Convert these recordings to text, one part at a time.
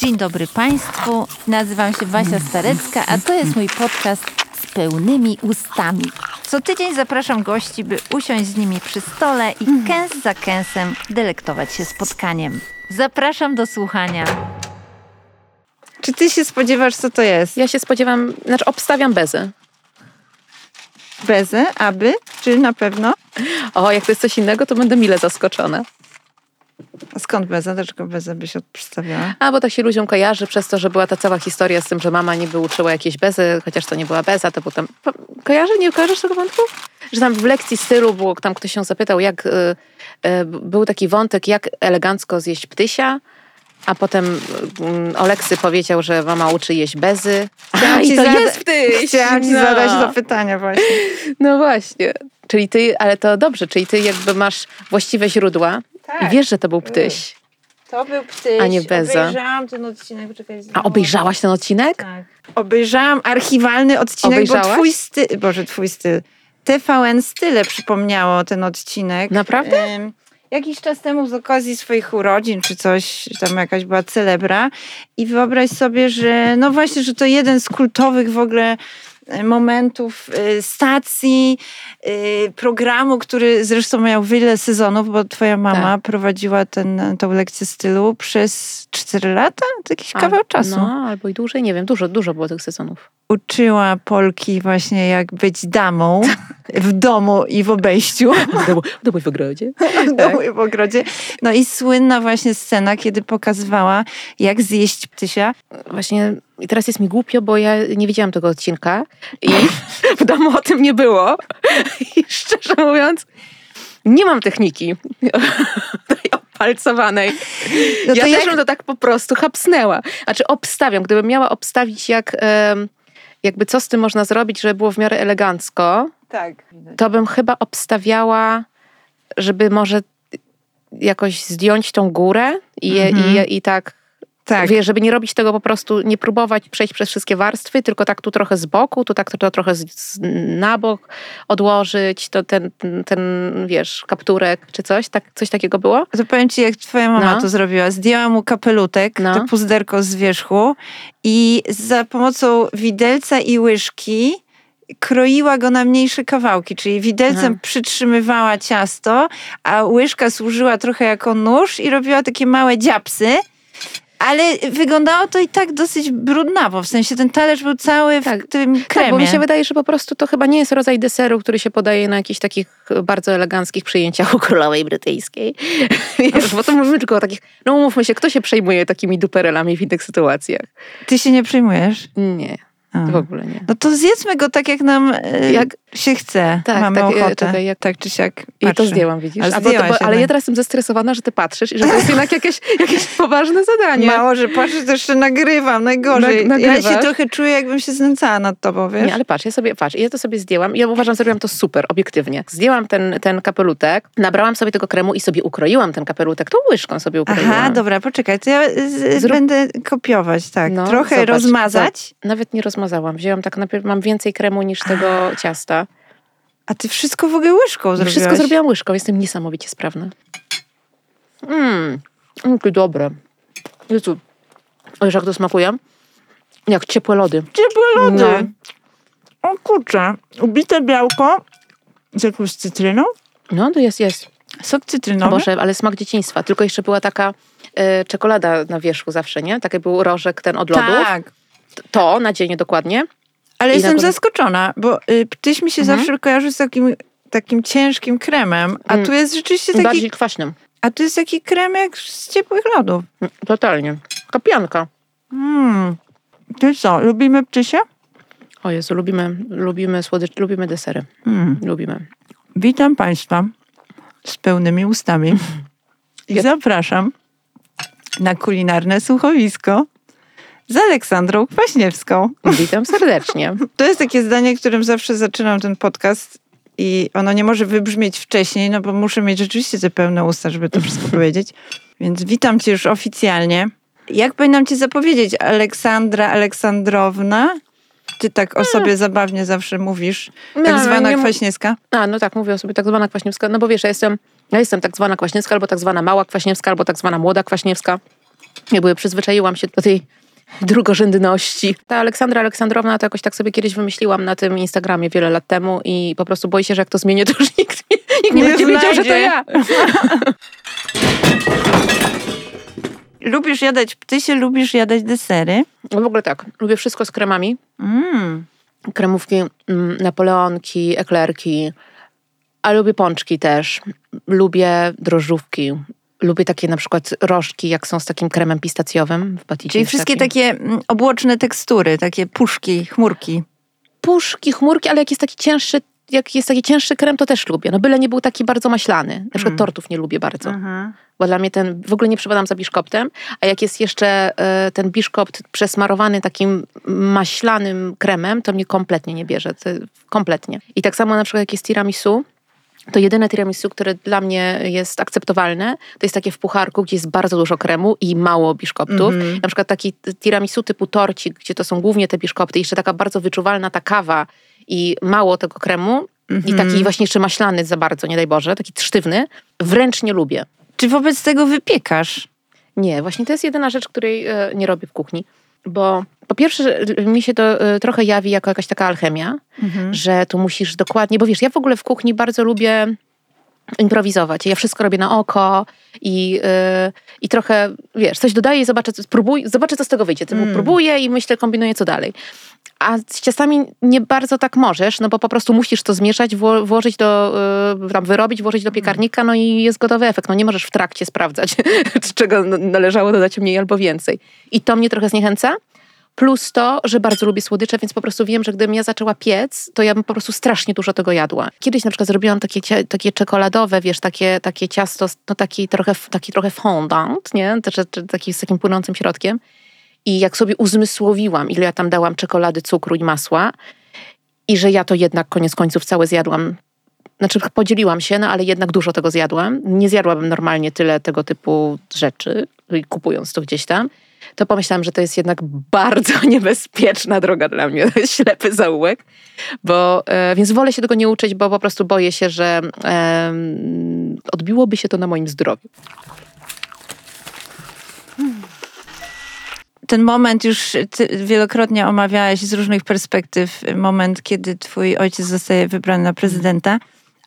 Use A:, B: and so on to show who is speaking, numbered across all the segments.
A: Dzień dobry Państwu, nazywam się Wasia Starecka, a to jest mój podcast z pełnymi ustami. Co tydzień zapraszam gości, by usiąść z nimi przy stole i kęs za kęsem delektować się spotkaniem. Zapraszam do słuchania. Czy ty się spodziewasz, co to jest?
B: Ja się spodziewam, znaczy obstawiam bezy.
A: Bezę, aby? Czy na pewno?
B: O, jak to jest coś innego, to będę mile zaskoczona.
A: A skąd Beza? Dlaczego Bezę byś przedstawiała?
B: A, bo tak się ludziom kojarzy przez to, że była ta cała historia z tym, że mama niby uczyła jakieś bezy, chociaż to nie była beza, to był tam... Kojarzy? Nie kojarzysz tego wątku? Że tam w lekcji stylu było, tam ktoś się zapytał, jak... Y, y, był taki wątek, jak elegancko zjeść ptysia, a potem um, Oleksy powiedział, że mama uczy jeść bezy.
A: Chciałam
B: A,
A: ci
B: i to
A: zada-
B: jest ptyś!
A: Chciałam ci
B: no.
A: zadać to pytanie właśnie.
B: No właśnie. Czyli ty, ale to dobrze, czyli ty jakby masz właściwe źródła
A: Tak.
B: i wiesz, że to był ptyś.
A: To był ptyś.
B: A nie Beza.
A: Obejrzałam ten odcinek. Poczekaj,
B: A obejrzałaś ten odcinek?
A: Tak. Obejrzałam archiwalny odcinek,
B: Obejrzałaś?
A: bo twój styl, Boże, twój styl, TVN Style przypomniało ten odcinek.
B: Naprawdę?
A: Em, Jakiś czas temu z okazji swoich urodzin czy coś, tam jakaś była celebra i wyobraź sobie, że no właśnie, że to jeden z kultowych w ogóle momentów e, stacji, e, programu, który zresztą miał wiele sezonów, bo twoja mama prowadziła ten, tą lekcję stylu przez 4 lata? To jakiś kawał czasu
B: No, albo i dłużej, nie wiem, dużo, dużo było tych sezonów.
A: Uczyła Polki właśnie jak być damą w domu i w obejściu.
B: W domu w ogrodzie.
A: W domu i w ogrodzie. No i słynna właśnie scena, kiedy pokazywała jak zjeść ptysia.
B: Właśnie i teraz jest mi głupio, bo ja nie widziałam tego odcinka i w domu o tym nie było. I szczerze mówiąc, nie mam techniki tej opalcowanej.
A: No
B: ja
A: jak-
B: też bym to tak po prostu chapsnęła. Znaczy obstawiam, gdybym miała obstawić jak... em, Jakby co z tym można zrobić, żeby było w miarę elegancko,
A: Tak.
B: to bym chyba obstawiała, żeby może jakoś zdjąć tą górę i,
A: Mhm.
B: i, i tak,
A: Tak.
B: wiesz, żeby nie robić tego po prostu, nie próbować przejść przez wszystkie warstwy, tylko tak tu trochę z boku, tu tak to trochę z, z, na bok odłożyć, to ten, ten, wiesz, kapturek czy coś, tak, coś takiego było?
A: To powiem ci, jak twoja mama
B: No.
A: to zrobiła. Zdjęła mu kapelutek,
B: No.
A: to puzderko z wierzchu i za pomocą widelca i łyżki kroiła go na mniejsze kawałki, czyli widelcem
B: Aha.
A: przytrzymywała ciasto, a łyżka służyła trochę jako nóż i robiła takie małe dziapsy. Ale wyglądało to i tak dosyć brudnawo, w sensie ten talerz był cały w
B: Tak.
A: tym kremie.
B: Tak, bo mi się wydaje, że po prostu to chyba nie jest rodzaj deseru, który się podaje na jakichś takich bardzo eleganckich przyjęciach u królowej brytyjskiej. Wiesz, bo to mówimy tylko o takich, no umówmy się, kto się przejmuje takimi duperelami w innych sytuacjach?
A: Ty się nie przejmujesz?
B: Nie. W ogóle nie.
A: No to zjedzmy go tak, jak nam e,
B: Jak-
A: się chce.
B: Tak,
A: Mamy
B: tak, e,
A: ochotę.
B: czekaj, jak-
A: Tak czy siak
B: I to zdjęłam, widzisz?
A: A
B: A bo, to, bo, ale ja teraz jestem zestresowana, że ty patrzysz i że to jest jednak jakieś, jakieś poważne zadanie.
A: Mało, że patrzę, to jeszcze nagrywam, najgorzej.
B: Nag-
A: ja się trochę czuję, jakbym się znęcała nad tobą, wiesz?
B: Nie, ale patrz, ja sobie, patrz, ja to sobie zdjęłam. Ja uważam, że zrobiłam to super, obiektywnie. Zdjęłam ten, ten kapelutek, nabrałam sobie tego kremu i sobie ukroiłam ten kapelutek. Tą łyżką sobie ukroiłam.
A: Aha, dobra, poczekaj, to ja z,
B: Zrób-
A: będę kopiować, tak.
B: No,
A: trochę
B: zobacz,
A: rozmazać,
B: Nawet nie rozmazałam. Wzięłam tak, najpierw mam więcej kremu niż tego ciasta.
A: a ty wszystko w ogóle łyżką zrobiłaś.
B: wszystko zrobiłam łyżką, jestem niesamowicie sprawna. Mmm, jakie dobre. Jezu, wiesz jak to smakuje? Jak ciepłe lody.
A: Ciepłe lody.
B: No.
A: O kurczę, ubite białko z jakąś cytryną.
B: No, to jest, jest.
A: Sok cytrynowy.
B: Boże, ale smak dzieciństwa. Tylko jeszcze była taka e, czekolada na wierzchu zawsze, nie? Taki był rożek ten od lodów.
A: tak.
B: To na dzień dokładnie.
A: Ale
B: I
A: jestem
B: na
A: zaskoczona, bo y, ptyś mi się
B: Mhm.
A: zawsze kojarzy z takim, takim ciężkim kremem, a
B: Mm.
A: tu jest rzeczywiście taki,
B: Bardziej kwaśnym.
A: a tu jest taki krem jak z ciepłych lodów.
B: Mm, Totalnie. Kapianka.
A: Mm. Ty co, lubimy ptysie?
B: O Jezu, lubimy, lubimy słodycz, lubimy desery.
A: Mm.
B: Lubimy.
A: Witam Państwa z pełnymi ustami i zapraszam na kulinarne słuchowisko z Aleksandrą Kwaśniewską.
B: Witam serdecznie.
A: To jest takie zdanie, którym zawsze zaczynam ten podcast i ono nie może wybrzmieć wcześniej, no bo muszę mieć rzeczywiście te pełne usta, żeby to wszystko powiedzieć. Więc witam cię już oficjalnie. Jak powinnam cię zapowiedzieć? Aleksandra Aleksandrowna? Ty tak o sobie zabawnie zawsze mówisz. Tak
B: No,
A: zwana
B: nie
A: Kwaśniewska.
B: A, no tak, mówię o sobie tak zwana kwaśniewska. No bo wiesz, ja jestem, ja jestem tak zwana kwaśniewska, albo tak zwana mała kwaśniewska, albo tak zwana młoda kwaśniewska. jakby przyzwyczaiłam się do tej drugorzędności. Ta Aleksandra Aleksandrowna to jakoś tak sobie kiedyś wymyśliłam na tym Instagramie wiele lat temu i po prostu boję się, że jak to zmienię, to już nikt, nikt nie,
A: Nie
B: będzie wiedział, że to ja.
A: Lubisz jadać, ty się lubisz jadać desery?
B: No w ogóle tak, lubię wszystko z kremami.
A: Mm.
B: Kremówki, mm, napoleonki, eklerki, a lubię pączki też. Lubię drożdżówki. Lubię takie na przykład rożki, jak są z takim kremem pistacjowym w baticie.
A: Czyli wszystkie
B: taki.
A: takie mm, obłoczne tekstury, takie puszki, chmurki.
B: puszki, chmurki, ale jak jest taki cięższy, jak jest taki cięższy krem, to też lubię. No byle nie był taki bardzo maślany. Na przykład
A: Mm.
B: tortów nie lubię bardzo,
A: Mhm.
B: bo dla mnie ten, w ogóle nie przepadam za biszkoptem, a jak jest jeszcze e, ten biszkopt przesmarowany takim maślanym kremem, to mnie kompletnie nie bierze. To, kompletnie. I tak samo na przykład jak jest tiramisu, to jedyne tiramisu, które dla mnie jest akceptowalne, to jest takie w pucharku, gdzie jest bardzo dużo kremu i mało biszkoptów.
A: Mhm.
B: Na przykład taki tiramisu typu torcik, gdzie to są głównie te biszkopty, jeszcze taka bardzo wyczuwalna ta kawa i mało tego kremu i
A: Mhm.
B: taki właśnie jeszcze maślany za bardzo, nie daj Boże, taki sztywny, wręcz nie lubię.
A: Czy wobec tego wypiekasz?
B: Nie, właśnie to jest jedyna rzecz, której e, nie robię w kuchni. Bo po pierwsze, mi się to e, trochę jawi jako jakaś taka alchemia,
A: Mhm.
B: że tu musisz dokładnie, bo wiesz, ja w ogóle w kuchni bardzo lubię improwizować. Ja wszystko robię na oko i, yy, i trochę, wiesz, coś dodaję i zobaczę, co, zobaczę, co z tego wyjdzie. Ty
A: Mm.
B: próbuję i myślę, kombinuję, co dalej. A z ciastami nie bardzo tak możesz, no bo po prostu musisz to zmieszać, wło- włożyć do, yy, tam wyrobić, włożyć do piekarnika, no i jest gotowy efekt. No nie możesz w trakcie sprawdzać, czego należało dodać mniej albo więcej. I to mnie trochę zniechęca. Plus to, że bardzo lubię słodycze, więc po prostu wiem, że gdybym ja zaczęła piec, to ja bym po prostu strasznie dużo tego jadła. Kiedyś na przykład zrobiłam takie, takie czekoladowe, wiesz, takie, takie ciasto, no taki trochę, taki trochę fondant, nie? Taki z takim płynącym środkiem. I jak sobie uzmysłowiłam, ile ja tam dałam czekolady, cukru i masła i że ja to jednak koniec końców całe zjadłam znaczy podzieliłam się, no ale jednak dużo tego zjadłam. Nie zjadłabym normalnie tyle tego typu rzeczy, kupując to gdzieś tam. To pomyślałam, że to jest jednak bardzo niebezpieczna droga dla mnie, ślepy zaułek. Bo, e, więc wolę się tego nie uczyć, bo po prostu boję się, że odbiłoby się to na moim zdrowiu.
A: Ten moment już wielokrotnie omawiałeś z różnych perspektyw, moment, kiedy twój ojciec zostaje wybrany na prezydenta,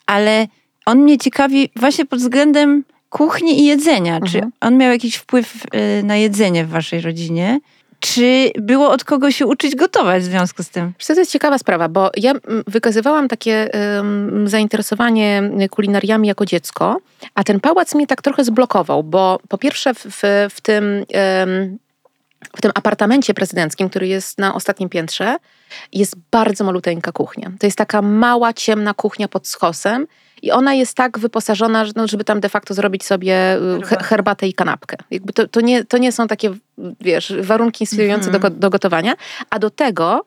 A: ale on mnie ciekawi właśnie pod względem kuchni i jedzenia. Czy
B: Mhm.
A: on miał jakiś wpływ y, na jedzenie w waszej rodzinie? Czy było od kogo się uczyć gotować w związku z tym?
B: To jest ciekawa sprawa, bo ja mm, wykazywałam takie em, zainteresowanie kulinariami jako dziecko, a ten pałac mnie tak trochę zblokował, bo po pierwsze w, w, tym... em, w tym apartamencie prezydenckim, który jest na ostatnim piętrze, jest bardzo maluteńka kuchnia. To jest taka mała, ciemna kuchnia pod skosem i ona jest tak wyposażona, no, żeby tam de facto zrobić sobie y, he- herbatę i kanapkę. Jakby to, to, nie, to nie są takie, wiesz, warunki inspirujące do, go- do gotowania, a do tego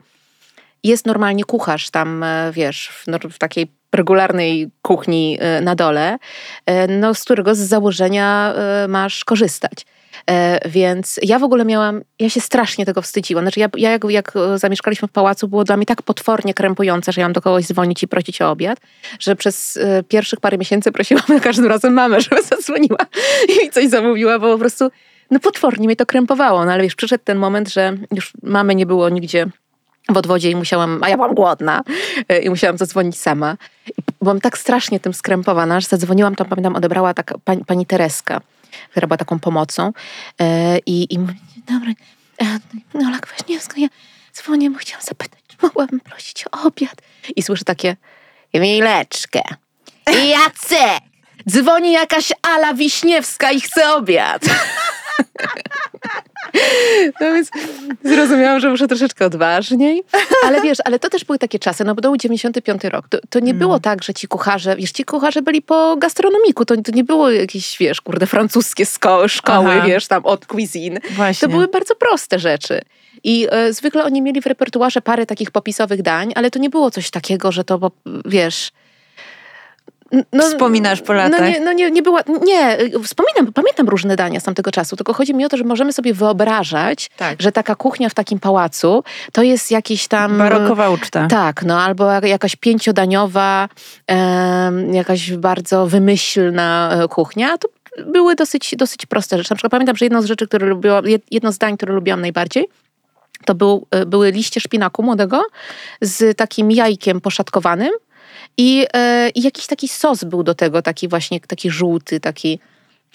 B: jest normalnie kucharz tam, e, wiesz, w, nor- w takiej regularnej kuchni e, na dole, e, no, z którego z założenia masz korzystać. E, Więc ja w ogóle miałam, ja się strasznie tego wstydziłam. Znaczy ja, ja jak, jak e, zamieszkaliśmy w pałacu, było dla mnie tak potwornie krępujące, że ja mam do kogoś dzwonić i prosić o obiad, że przez e, pierwszych parę miesięcy prosiłam za każdym razem mamę, żeby zadzwoniła i coś zamówiła, bo po prostu no potwornie mnie to krępowało. No ale wiesz, przyszedł ten moment, że już mamy nie było nigdzie w odwodzie i musiałam, a ja byłam głodna i musiałam zadzwonić sama. Byłam tak strasznie tym skrępowana, że zadzwoniłam, tam pamiętam, odebrała taka pani, pani Tereska, która była taką pomocą e, i, i mówi, "Dzień dobry, e, no Ola Kwaśniewska, ja dzwonię, bo chciałam zapytać, czy mogłabym prosić o obiad. I słyszę takie, Mileczkę, Jacek, dzwoni jakaś Ala Wiśniewska i chce obiad. No więc zrozumiałam, że muszę troszeczkę odważniej. Ale wiesz, ale to też były takie czasy, no bo to był 95 rok. To, to nie było tak, że ci kucharze, wiesz, ci kucharze byli po gastronomiku. To, to nie było jakieś, wiesz, kurde, francuskie sko- szkoły,
A: Aha.
B: wiesz, tam od cuisine.
A: Właśnie.
B: To były bardzo proste rzeczy. I e, zwykle oni mieli w repertuarze parę takich popisowych dań, ale to nie było coś takiego, że to, bo, wiesz... No,
A: Wspominasz po
B: No
A: latach.
B: nie, no nie, nie była, nie, wspominam, pamiętam różne dania z tamtego czasu, tylko chodzi mi o to, że możemy sobie wyobrażać,
A: Tak.
B: że taka kuchnia w takim pałacu to jest jakiś tam...
A: Barokowa uczta.
B: Tak, no albo jak- jakaś pięciodaniowa, em, jakaś bardzo wymyślna e, kuchnia, to były dosyć, dosyć proste rzeczy. Na przykład pamiętam, że jedną z rzeczy, które lubiłam, jedno zdań, które lubiłam najbardziej, to był, e, były liście szpinaku młodego z takim jajkiem poszatkowanym i, e, i jakiś taki sos był do tego, taki właśnie, taki żółty, taki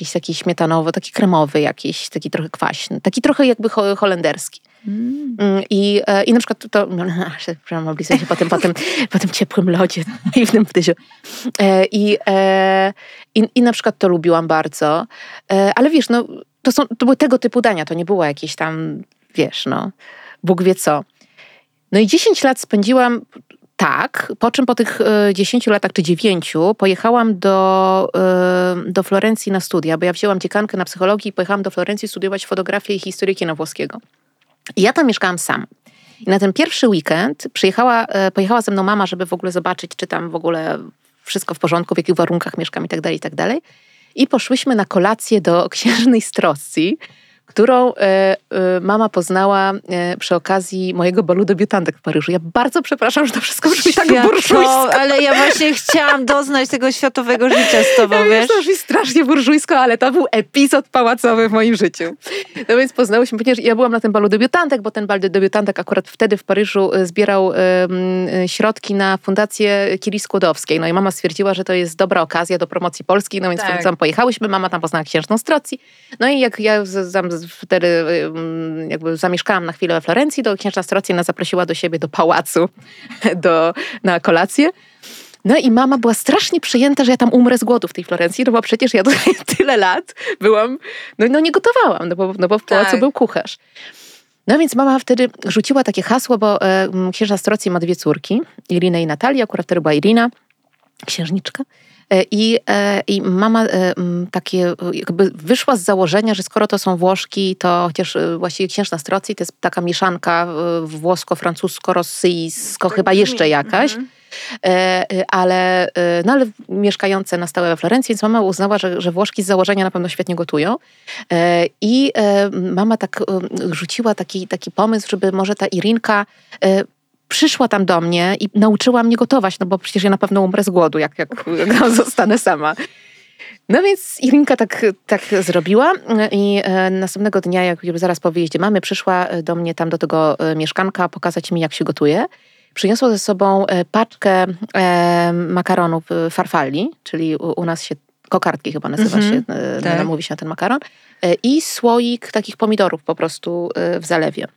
B: jakiś taki śmietanowy, taki kremowy jakiś, taki trochę kwaśny, taki trochę jakby holenderski. Mm. mm. I, e, I na przykład to, no, przepraszam, oblizać się po tym, po, tym, po tym ciepłym lodzie i w tym ptysiu. E, I, e, i, I na przykład to lubiłam bardzo. Ale wiesz, no, to, są, to były tego typu dania, to nie było jakieś tam, wiesz, no, Bóg wie co. No i 10 lat spędziłam tak, po czym po tych 10 latach czy 9 pojechałam do, do Florencji na studia, bo ja wzięłam dziekankę na psychologii i pojechałam do Florencji studiować fotografię i historię kina włoskiego. I ja tam mieszkałam sam. I na ten pierwszy weekend przyjechała, e, pojechała ze mną mama, żeby w ogóle zobaczyć, czy tam w ogóle wszystko w porządku, w jakich warunkach mieszkam i tak dalej, i tak dalej. I poszłyśmy na kolację do księżnej Stroscji, którą e, e, mama poznała e, przy okazji mojego balu debiutantek w Paryżu. Ja bardzo przepraszam, że to wszystko brzmi tak burżujsko.
A: Ale ja właśnie chciałam doznać tego światowego życia z tobą,
B: ja
A: wiesz?
B: To brzmi strasznie burżujsko, ale to był epizod pałacowy w moim życiu. No więc poznałyśmy, ponieważ ja byłam na tym balu debiutantek, bo ten bal debiutantek akurat wtedy w Paryżu zbierał środki na fundację Kiri Skłodowskiej. No i mama stwierdziła, że to jest dobra okazja do promocji Polski, no więc tak. tam pojechałyśmy, mama tam poznała księżną Strocji. No i jak ja tam wtedy jakby zamieszkałam na chwilę we Florencji, to księżna Strocja nas zaprosiła do siebie do pałacu do, na kolację. No i mama była strasznie przejęta, że ja tam umrę z głodu w tej Florencji, no bo przecież ja tutaj tyle lat byłam, no, no nie gotowałam, no bo, no bo w pałacu tak. był kucharz. No więc mama wtedy rzuciła takie hasło, bo e, księżna Strocji ma dwie córki, Irinę i Natalię, akurat wtedy była Irina, księżniczka. E, I, e, I mama e, takie jakby wyszła z założenia, że skoro to są Włoszki, to chociaż właściwie księżna Strocji to jest taka mieszanka włosko-francusko-rosyjsko, chyba jeszcze jakaś. Mhm. ale, no ale mieszkające na stałe we Florencji, więc mama uznała, że, że Włoszki z założenia na pewno świetnie gotują. I mama tak rzuciła taki, taki pomysł, żeby może ta Irinka przyszła tam do mnie i nauczyła mnie gotować, no bo przecież ja na pewno umrę z głodu, jak, jak, jak zostanę sama. No więc Irinka tak, tak zrobiła i e, następnego dnia, jak zaraz po wyjeździe mamy, przyszła do mnie tam do tego e, mieszkanka pokazać mi, jak się gotuje. Przyniosła ze sobą e, paczkę makaronów farfalli, czyli u, nas się kokardki chyba nazywa mm -hmm, się, tak. mówi się na ten makaron, i słoik takich pomidorów po prostu w zalewie.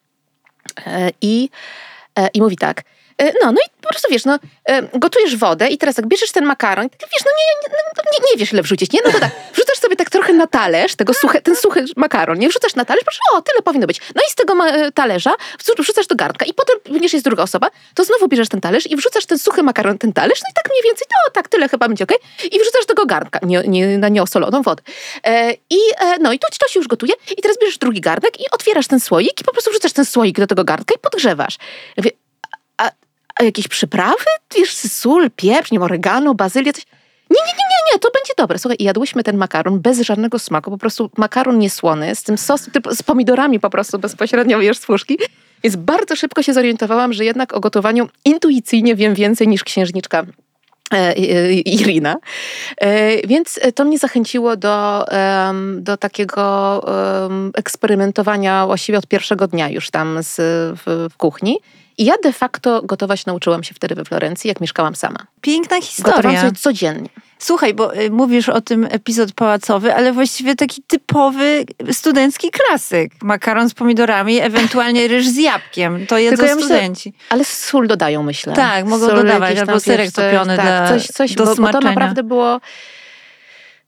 B: I E, i mówi tak, e, no, no i po prostu wiesz, no, e, gotujesz wodę i teraz tak bierzesz ten makaron tak, wiesz, no nie, nie, no, nie, nie wiesz ile wrzucić, nie? No to tak, wrzucasz sobie tak trochę na talerz, tego suche, ten suchy makaron, nie? Wrzucasz na talerz, proszę, o, tyle powinno być. No i z tego talerza wrzucasz do garnka i potem, ponieważ jest druga osoba, to znowu bierzesz ten talerz i wrzucasz ten suchy makaron, ten talerz, no i tak mniej więcej, no tak, tyle chyba będzie okej. Okay? I wrzucasz do tego garnka, nie, nie, na nieosoloną wodę. E, I no i to, to się już gotuje i teraz bierzesz drugi garnek i otwierasz ten słoik i po prostu wrzucasz ten słoik do tego garnka i podgrzewasz. A jakieś przyprawy? Wiesz, sól, pieprz, nie wiem, oregano, bazylię, coś. Nie, nie, nie, nie, nie, to będzie dobre. Słuchaj, i jadłyśmy ten makaron bez żadnego smaku, po prostu makaron niesłony, z tym sos, z pomidorami po prostu bezpośrednio wiesz z puszki. Więc bardzo szybko się zorientowałam, że jednak o gotowaniu intuicyjnie wiem więcej niż księżniczka e, Irina. E, więc to mnie zachęciło do, do takiego eksperymentowania właściwie od pierwszego dnia już tam z, w, w kuchni. I ja de facto gotować nauczyłam się wtedy we Florencji, jak mieszkałam sama.
A: Piękna historia.
B: Gotowałam codziennie.
A: Słuchaj, bo y, mówisz o tym epizod pałacowy, ale właściwie taki typowy studencki klasyk. Makaron z pomidorami, ewentualnie ryż z jabłkiem. To jedzą ja studenci.
B: Myślę, ale sól dodają, myślę.
A: Tak, mogą sól dodawać, albo serek topiony tak, dla, coś, coś, do bo, bo
B: to naprawdę było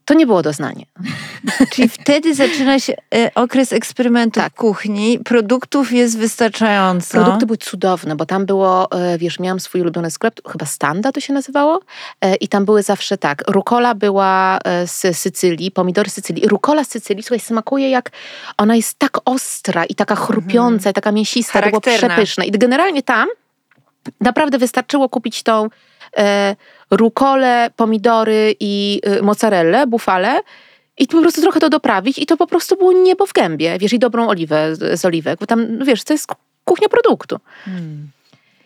B: to nie było doznanie.
A: Czyli wtedy zaczyna się e, okres eksperymentu tak. w kuchni. Produktów jest wystarczająco.
B: Produkty były cudowne, bo tam było, e, wiesz, miałam swój ulubiony sklep, chyba Standa to się nazywało e, i tam były zawsze tak, rukola była z Sycylii, pomidory z Sycylii. Rukola z Sycylii, słuchaj, smakuje jak, ona jest tak ostra i taka chrupiąca mhm. i taka mięsista, to było przepyszne. I generalnie tam naprawdę wystarczyło kupić tą e, rukole, pomidory i y, mozzarellę, bufale i po prostu trochę to doprawić i to po prostu było niebo w gębie, wiesz, i dobrą oliwę z, oliwek, bo tam, no wiesz, to jest kuchnia produktu. Hmm.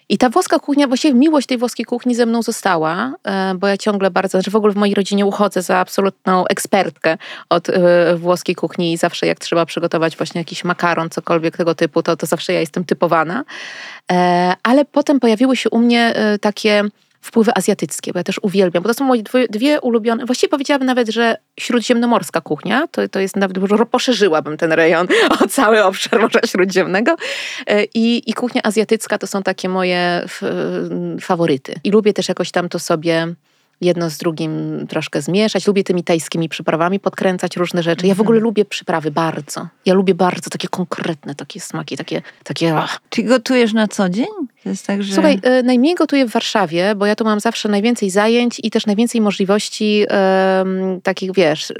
B: I ta włoska kuchnia, właściwie miłość tej włoskiej kuchni ze mną została, e, bo ja ciągle bardzo, znaczy w ogóle w mojej rodzinie uchodzę za absolutną ekspertkę od e, włoskiej kuchni i zawsze jak trzeba przygotować właśnie jakiś makaron, cokolwiek tego typu, to, to zawsze ja jestem typowana. E, ale potem pojawiły się u mnie takie wpływy azjatyckie, bo ja też uwielbiam, bo to są moje dwie, dwie ulubione, właściwie powiedziałabym nawet, że śródziemnomorska kuchnia, to, to jest nawet, poszerzyłabym ten rejon o cały obszar Morza Śródziemnego e, i, i kuchnia azjatycka to są takie moje faworyty. I lubię też jakoś tam to sobie jedno z drugim troszkę zmieszać. Lubię tymi tajskimi przyprawami podkręcać różne rzeczy. Ja w ogóle mhm. lubię przyprawy bardzo. Ja lubię bardzo takie konkretne takie smaki, takie... takie ach.
A: Czy gotujesz na co dzień? Tak, że...
B: Słuchaj, y, najmniej gotuję w Warszawie, bo ja tu mam zawsze najwięcej zajęć i też najwięcej możliwości y, takich, wiesz,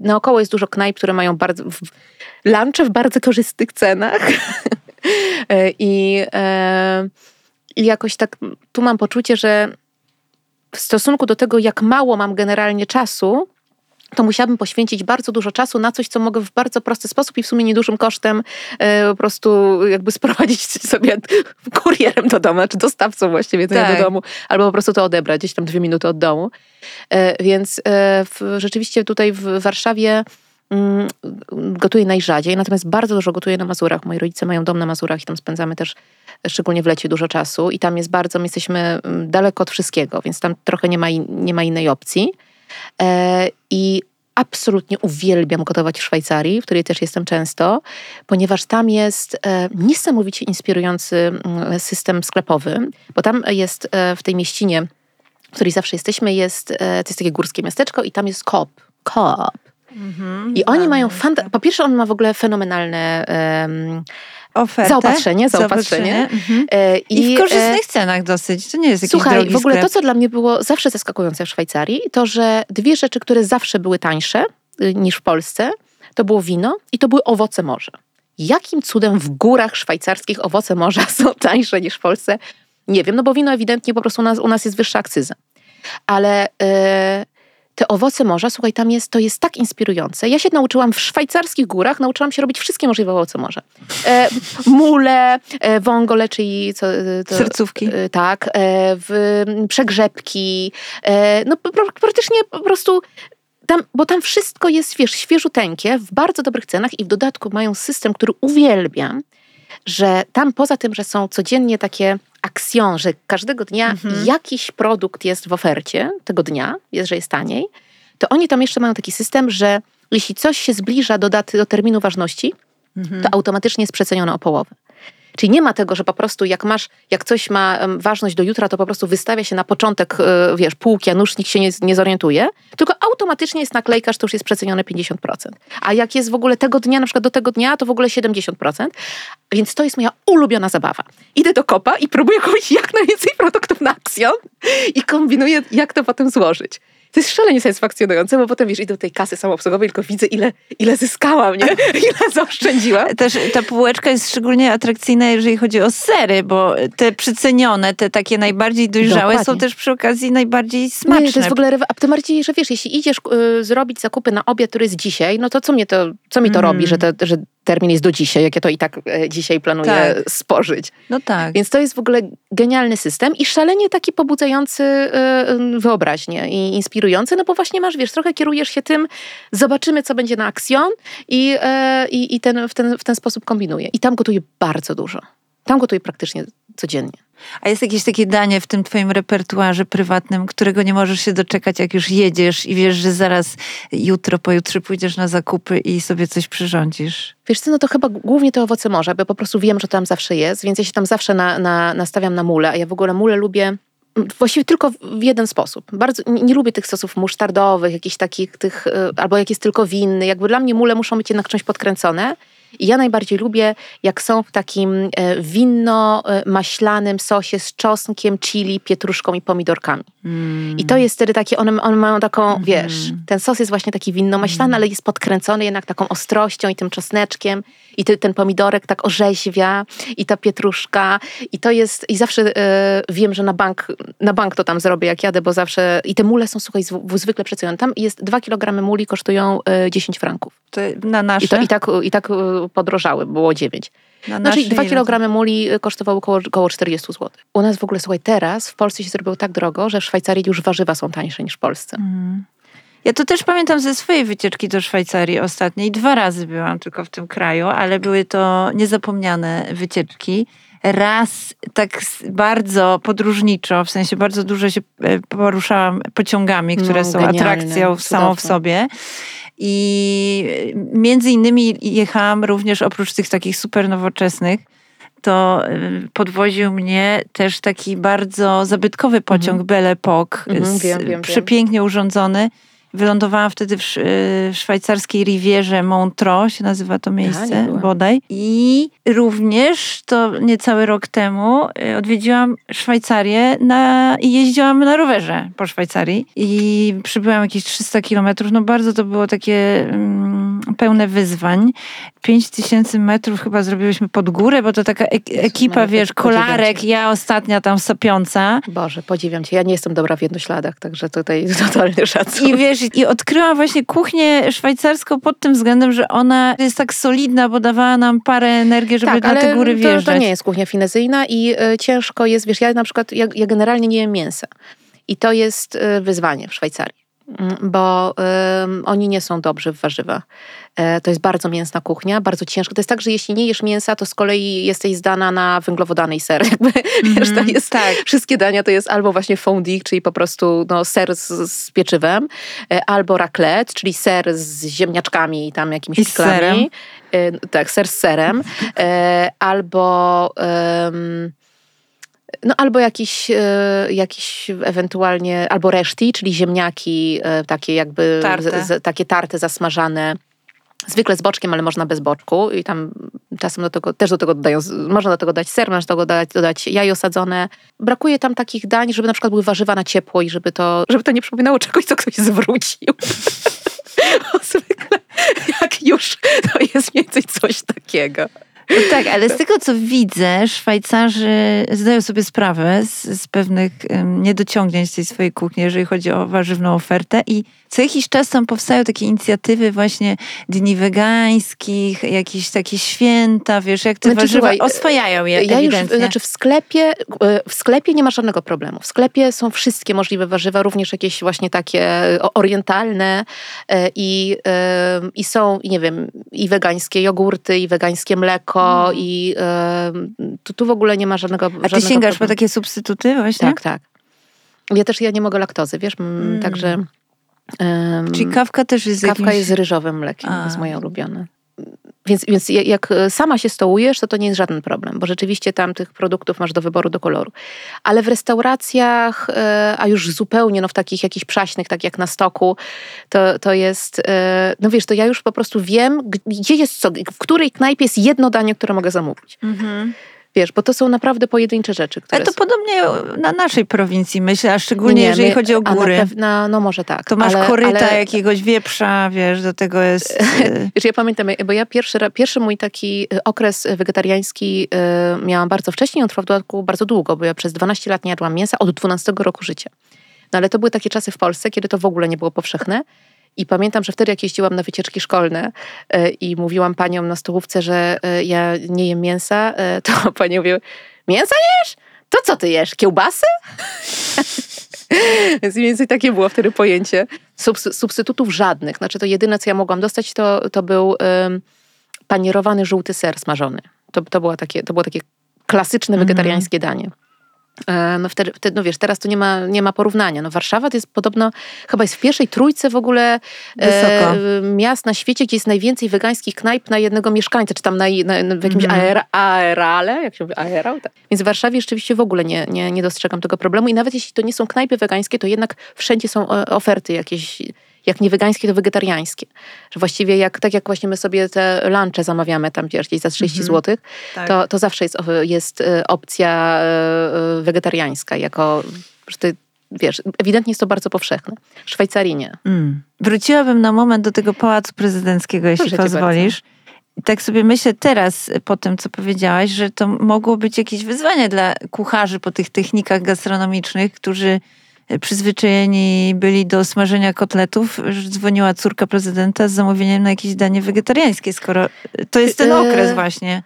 B: naokoło jest dużo knajp, które mają bardzo... W, lunche w bardzo korzystnych cenach. E, I, y, I jakoś tak tu mam poczucie, że w stosunku do tego, jak mało mam generalnie czasu, to musiałabym poświęcić bardzo dużo czasu na coś, co mogę w bardzo prosty sposób i w sumie niedużym kosztem e, po prostu jakby sprowadzić sobie kurierem do domu, czy dostawcą właściwie tak. do domu, albo po prostu to odebrać gdzieś tam dwie minuty od domu. E, więc e, rzeczywiście tutaj w Warszawie gotuję najrzadziej, natomiast bardzo dużo gotuję na Mazurach. Moi rodzice mają dom na Mazurach i tam spędzamy też szczególnie w lecie dużo czasu i tam jest bardzo, my jesteśmy mm, daleko od wszystkiego, więc tam trochę nie ma, nie ma innej opcji. E, I absolutnie uwielbiam gotować w Szwajcarii, w której też jestem często, ponieważ tam jest e, niesamowicie inspirujący mm, system sklepowy, bo tam jest e, w tej mieścinie, w której zawsze jesteśmy, jest, to jest takie górskie miasteczko i tam jest Coop. Coop. Mhm, I oni mają, fanta- po pierwsze on ma w ogóle fenomenalne um,
A: ofertę.
B: Zaopatrzenie, zaopatrzenie. zaopatrzenie.
A: E, I, I, w korzystnych e, cenach dosyć, to nie jest jakiś
B: Słuchaj, w ogóle
A: sklep.
B: to, co dla mnie było zawsze zaskakujące w Szwajcarii, to, że dwie rzeczy, które zawsze były tańsze y, niż w Polsce, to było wino i to były owoce morza. Jakim cudem w górach szwajcarskich owoce morza są tańsze niż w Polsce? Nie wiem, no bo wino ewidentnie po prostu u nas, u nas jest wyższa akcyza. Ale... Yy, te owoce morza, słuchaj, tam jest, to jest tak inspirujące. Ja się nauczyłam w szwajcarskich górach, nauczyłam się robić wszystkie możliwe owoce morza. E, mule, e, wągole, czyli co,
A: e, to, sercówki.
B: E, tak, e, w, przegrzebki, e, no praktycznie po prostu tam, bo tam wszystko jest, wiesz, świeżuteńkie, w bardzo dobrych cenach i w dodatku mają system, który uwielbiam, że tam poza tym, że są codziennie takie akcjon, że każdego dnia mhm. jakiś produkt jest w ofercie tego dnia, jest, że jest taniej, to oni tam jeszcze mają taki system, że jeśli coś się zbliża do daty, do terminu ważności, mhm. to automatycznie jest przecenione o połowę. Czyli nie ma tego, że po prostu jak masz, jak coś ma ważność do jutra, to po prostu wystawia się na początek, e, wiesz, półki, a nóż nikt się nie, nie zorientuje, tylko automatycznie jest naklejka, że to już jest przecenione 50%. A jak jest w ogóle tego dnia, na przykład do tego dnia, to w ogóle 70%. Więc to jest moja ulubiona zabawa. Idę do kopa i próbuję kupić jak najwięcej produktów na akcjon i kombinuję, jak to potem złożyć. To jest szalenie satysfakcjonujące, bo potem wiesz, idę do tej kasy samoobsługowej, tylko widzę, ile, ile zyskałam, nie? ile zaoszczędziłam.
A: Też ta półeczka jest szczególnie atrakcyjna, jeżeli chodzi o sery, bo te przycenione, te takie najbardziej dojrzałe Dokładnie. są też przy okazji najbardziej smaczne.
B: Nie, to jest w ogóle, a tym bardziej, że wiesz, jeśli idziesz y, zrobić zakupy na obiad, który jest dzisiaj, no to co mnie to, co mi to mm. robi, że, to, że termin jest do dzisiaj, jak ja to i tak e, dzisiaj planuję tak. spożyć.
A: No tak.
B: Więc to jest w ogóle genialny system i szalenie taki pobudzający e, wyobraźnię i inspirujący, no bo właśnie masz, wiesz, trochę kierujesz się tym, zobaczymy, co będzie na akcjon i, e, i, i ten, w, ten, w ten sposób kombinuję. I tam gotuję bardzo dużo. Tam gotuję praktycznie codziennie.
A: A jest jakieś takie danie w tym twoim repertuarze prywatnym, którego nie możesz się doczekać, jak już jedziesz i wiesz, że zaraz jutro, pojutrze pójdziesz na zakupy i sobie coś przyrządzisz?
B: Wiesz co, no to chyba głównie to owoce morza, bo po prostu wiem, że tam zawsze jest, więc ja się tam zawsze na, na, nastawiam na mule, a ja w ogóle mule lubię właściwie tylko w jeden sposób. Bardzo nie, nie, lubię tych sosów musztardowych, jakichś takich tych, y, albo jak jest tylko winny. Jakby dla mnie mule muszą być jednak czymś podkręcone. I ja najbardziej lubię, jak są w takim e, winno-maślanym sosie z czosnkiem, chili, pietruszką i pomidorkami. Mm. I to jest wtedy takie, one, one mają taką, mm. wiesz, ten sos jest właśnie taki winno-maślany, mm. ale jest podkręcony jednak taką ostrością i tym czosneczkiem. I ty, ten pomidorek tak orzeźwia i ta pietruszka. I to jest, i zawsze e, wiem, że na bank, na bank to tam zrobię, jak jadę, bo zawsze, i te mule są, słuchaj, zwykle przecenione. Tam jest 2 kg muli, kosztują e, 10 franków.
A: To na nasze?
B: I, to, i tak, i tak podrożały, było 9.
A: Na
B: Znaczy
A: naszej
B: 2
A: ile
B: kg muli kosztowały około, około 40 zł. U nas w ogóle, słuchaj, teraz w Polsce się zrobiło tak drogo, że w Szwajcarii już warzywa są tańsze niż w Polsce.
A: Mhm. Ja to też pamiętam ze swojej wycieczki do Szwajcarii ostatniej. Dwa razy byłam tylko w tym kraju, ale były to niezapomniane wycieczki. Raz tak bardzo podróżniczo, w sensie bardzo dużo się e, poruszałam pociągami, które
B: No,
A: są atrakcją samą w sobie. I między innymi jechałam również oprócz tych takich super nowoczesnych, to y, podwoził mnie też taki bardzo zabytkowy pociąg Belle Époque,
B: Mhm,
A: s-
B: wiem, wiem, wiem.
A: przepięknie urządzony. Wylądowałam wtedy w, y, w szwajcarskiej Rivierze Montreux, się nazywa to miejsce
B: byłam.
A: bodaj. I również to niecały rok temu y, odwiedziłam Szwajcarię na, i jeździłam na rowerze po Szwajcarii. I przybyłam jakieś 300 kilometrów. No bardzo to było takie mm, pełne wyzwań. 5000 metrów chyba zrobiłyśmy pod górę, bo to taka ek- ekipa, wiesz,
B: podziwiam
A: kolarek, ja ostatnia tam sapiąca.
B: Boże, podziwiam cię. Ja nie jestem dobra w jednośladach, także tutaj totalny szacunek.
A: I wiesz, i odkryłam właśnie kuchnię szwajcarską pod tym względem, że ona jest tak solidna, bo dawała nam parę energii, żeby na te góry
B: to,
A: wjeżdżać.
B: to nie jest kuchnia finezyjna i y, ciężko jest, wiesz, ja na przykład, ja, ja generalnie nie jem mięsa. I to jest y, wyzwanie w Szwajcarii, bo ym, oni nie są dobrzy w warzywach. E, to jest bardzo mięsna kuchnia, bardzo ciężko. To jest tak, że jeśli nie jesz mięsa, to z kolei jesteś zdana na węglowodany i ser. Jakby, wiesz, to
A: Mhm,
B: jest,
A: tak.
B: Wszystkie dania to jest albo właśnie fondue, czyli po prostu no, ser z, z pieczywem, e, albo raclette, czyli ser z ziemniaczkami i tam jakimiś
A: I serem.
B: piklami. E, Tak, ser z serem. Albo... no albo jakiś, e, jakiś ewentualnie, albo reszti, czyli ziemniaki e, takie jakby,
A: Tarte.
B: z, takie tarte zasmażane, zwykle z boczkiem, ale można bez boczku i tam czasem do tego, też do tego dodają, można do tego dać ser, można do tego dodać, dodać jajo sadzone. Brakuje tam takich dań, żeby na przykład były warzywa na ciepło i żeby to, żeby to nie przypominało czegoś, co ktoś zwrócił. Bo zwykle jak już, to jest więcej coś takiego.
A: No tak, ale z tego co widzę, Szwajcarzy zdają sobie sprawę z, z pewnych em, niedociągnięć tej swojej kuchni, jeżeli chodzi o warzywną ofertę i co jakiś czas tam powstają takie inicjatywy właśnie dni wegańskich, jakieś takie święta, wiesz, jak te
B: Znaczy,
A: warzywa
B: słuchaj,
A: oswajają je
B: Ja już, znaczy w sklepie, e, w sklepie nie ma żadnego problemu. W sklepie są wszystkie możliwe warzywa, również jakieś właśnie takie o- orientalne e, i, e, i są, nie wiem, i wegańskie jogurty, i wegańskie mleko i e, tu, tu w ogóle nie ma żadnego
A: Mm. A ty sięgasz po
B: problemu.
A: takie substytuty właśnie?
B: Tak, tak. Ja też ja nie mogę laktozy, wiesz, mm.
A: Mm.
B: także... em,
A: Czyli kawka też jest
B: Kawka
A: jakimś...
B: jest z ryżowym mlekiem,
A: A.
B: to jest moja ulubiona. Więc, więc ja- jak sama się stołujesz, to to nie jest żaden problem, bo rzeczywiście tam tych produktów masz do wyboru, do koloru. Ale w restauracjach, e, a już zupełnie no, w takich jakichś przaśnych, tak jak na stoku, to, to jest, e, no wiesz, to ja już po prostu wiem, gdzie jest co, w której knajpie jest jedno danie, które mogę zamówić.
A: Mhm.
B: Wiesz, bo to są naprawdę pojedyncze rzeczy,
A: Ale to
B: są.
A: podobnie na naszej prowincji myślę, a szczególnie
B: Nie,
A: jeżeli
B: my-
A: chodzi o
B: na
A: góry.
B: na- no może tak.
A: To masz
B: ale,
A: koryta
B: ale,
A: jakiegoś wieprza, wiesz, do tego jest... y,
B: Wiesz, ja pamiętam, bo ja pierwszy, pierwszy mój taki y, okres wegetariański y, miałam bardzo wcześnie, on trwał w dodatku bardzo długo, bo ja przez 12 lat nie jadłam mięsa od 12 roku życia. No ale to były takie czasy w Polsce, kiedy to w ogóle nie było powszechne. I pamiętam, że wtedy jak jeździłam na wycieczki szkolne y, i mówiłam paniom na stołówce, że y, ja nie jem mięsa, y, to pani mówiły, mięsa jesz? To co ty jesz? Kiełbasy? Więc mniej więcej takie było wtedy pojęcie. Subs- substytutów żadnych. Znaczy to jedyne, co ja mogłam dostać, to, to był panierowany żółty ser smażony. To, to, było, takie, to było takie klasyczne
A: Mhm.
B: wegetariańskie danie. E, No wtedy, no wiesz, teraz to nie ma, nie ma porównania. No Warszawa to jest podobno, chyba jest w pierwszej trójce w ogóle
A: Wysoko.
B: e, miast na świecie, gdzie jest najwięcej wegańskich knajp na jednego mieszkańca, czy tam na, na, w jakimś
A: Mhm.
B: aera, aerale, jak się mówi, aerał? Tak. Więc w Warszawie rzeczywiście w ogóle nie, nie, nie dostrzegam tego problemu i nawet jeśli to nie są knajpy wegańskie, to jednak wszędzie są e, oferty jakieś, jak nie wegańskie, to wegetariańskie. Że właściwie jak, tak jak właśnie my sobie te lunche zamawiamy tam gdzieś za 30
A: Mhm.
B: zł,
A: tak.
B: to, to zawsze jest, jest e, opcja e, e, wegetariańska, jako, że ty, wiesz, ewidentnie jest to bardzo powszechne. W Szwajcarii nie.
A: Mm. Wróciłabym na moment do tego pałacu prezydenckiego, jeśli
B: Proszę
A: pozwolisz. Tak sobie myślę teraz, po tym, co powiedziałaś, że to mogło być jakieś wyzwanie dla kucharzy po tych technikach gastronomicznych, którzy przyzwyczajeni byli do smażenia kotletów, że dzwoniła córka prezydenta z zamówieniem na jakieś danie wegetariańskie, skoro to jest ten
B: E,
A: okres właśnie.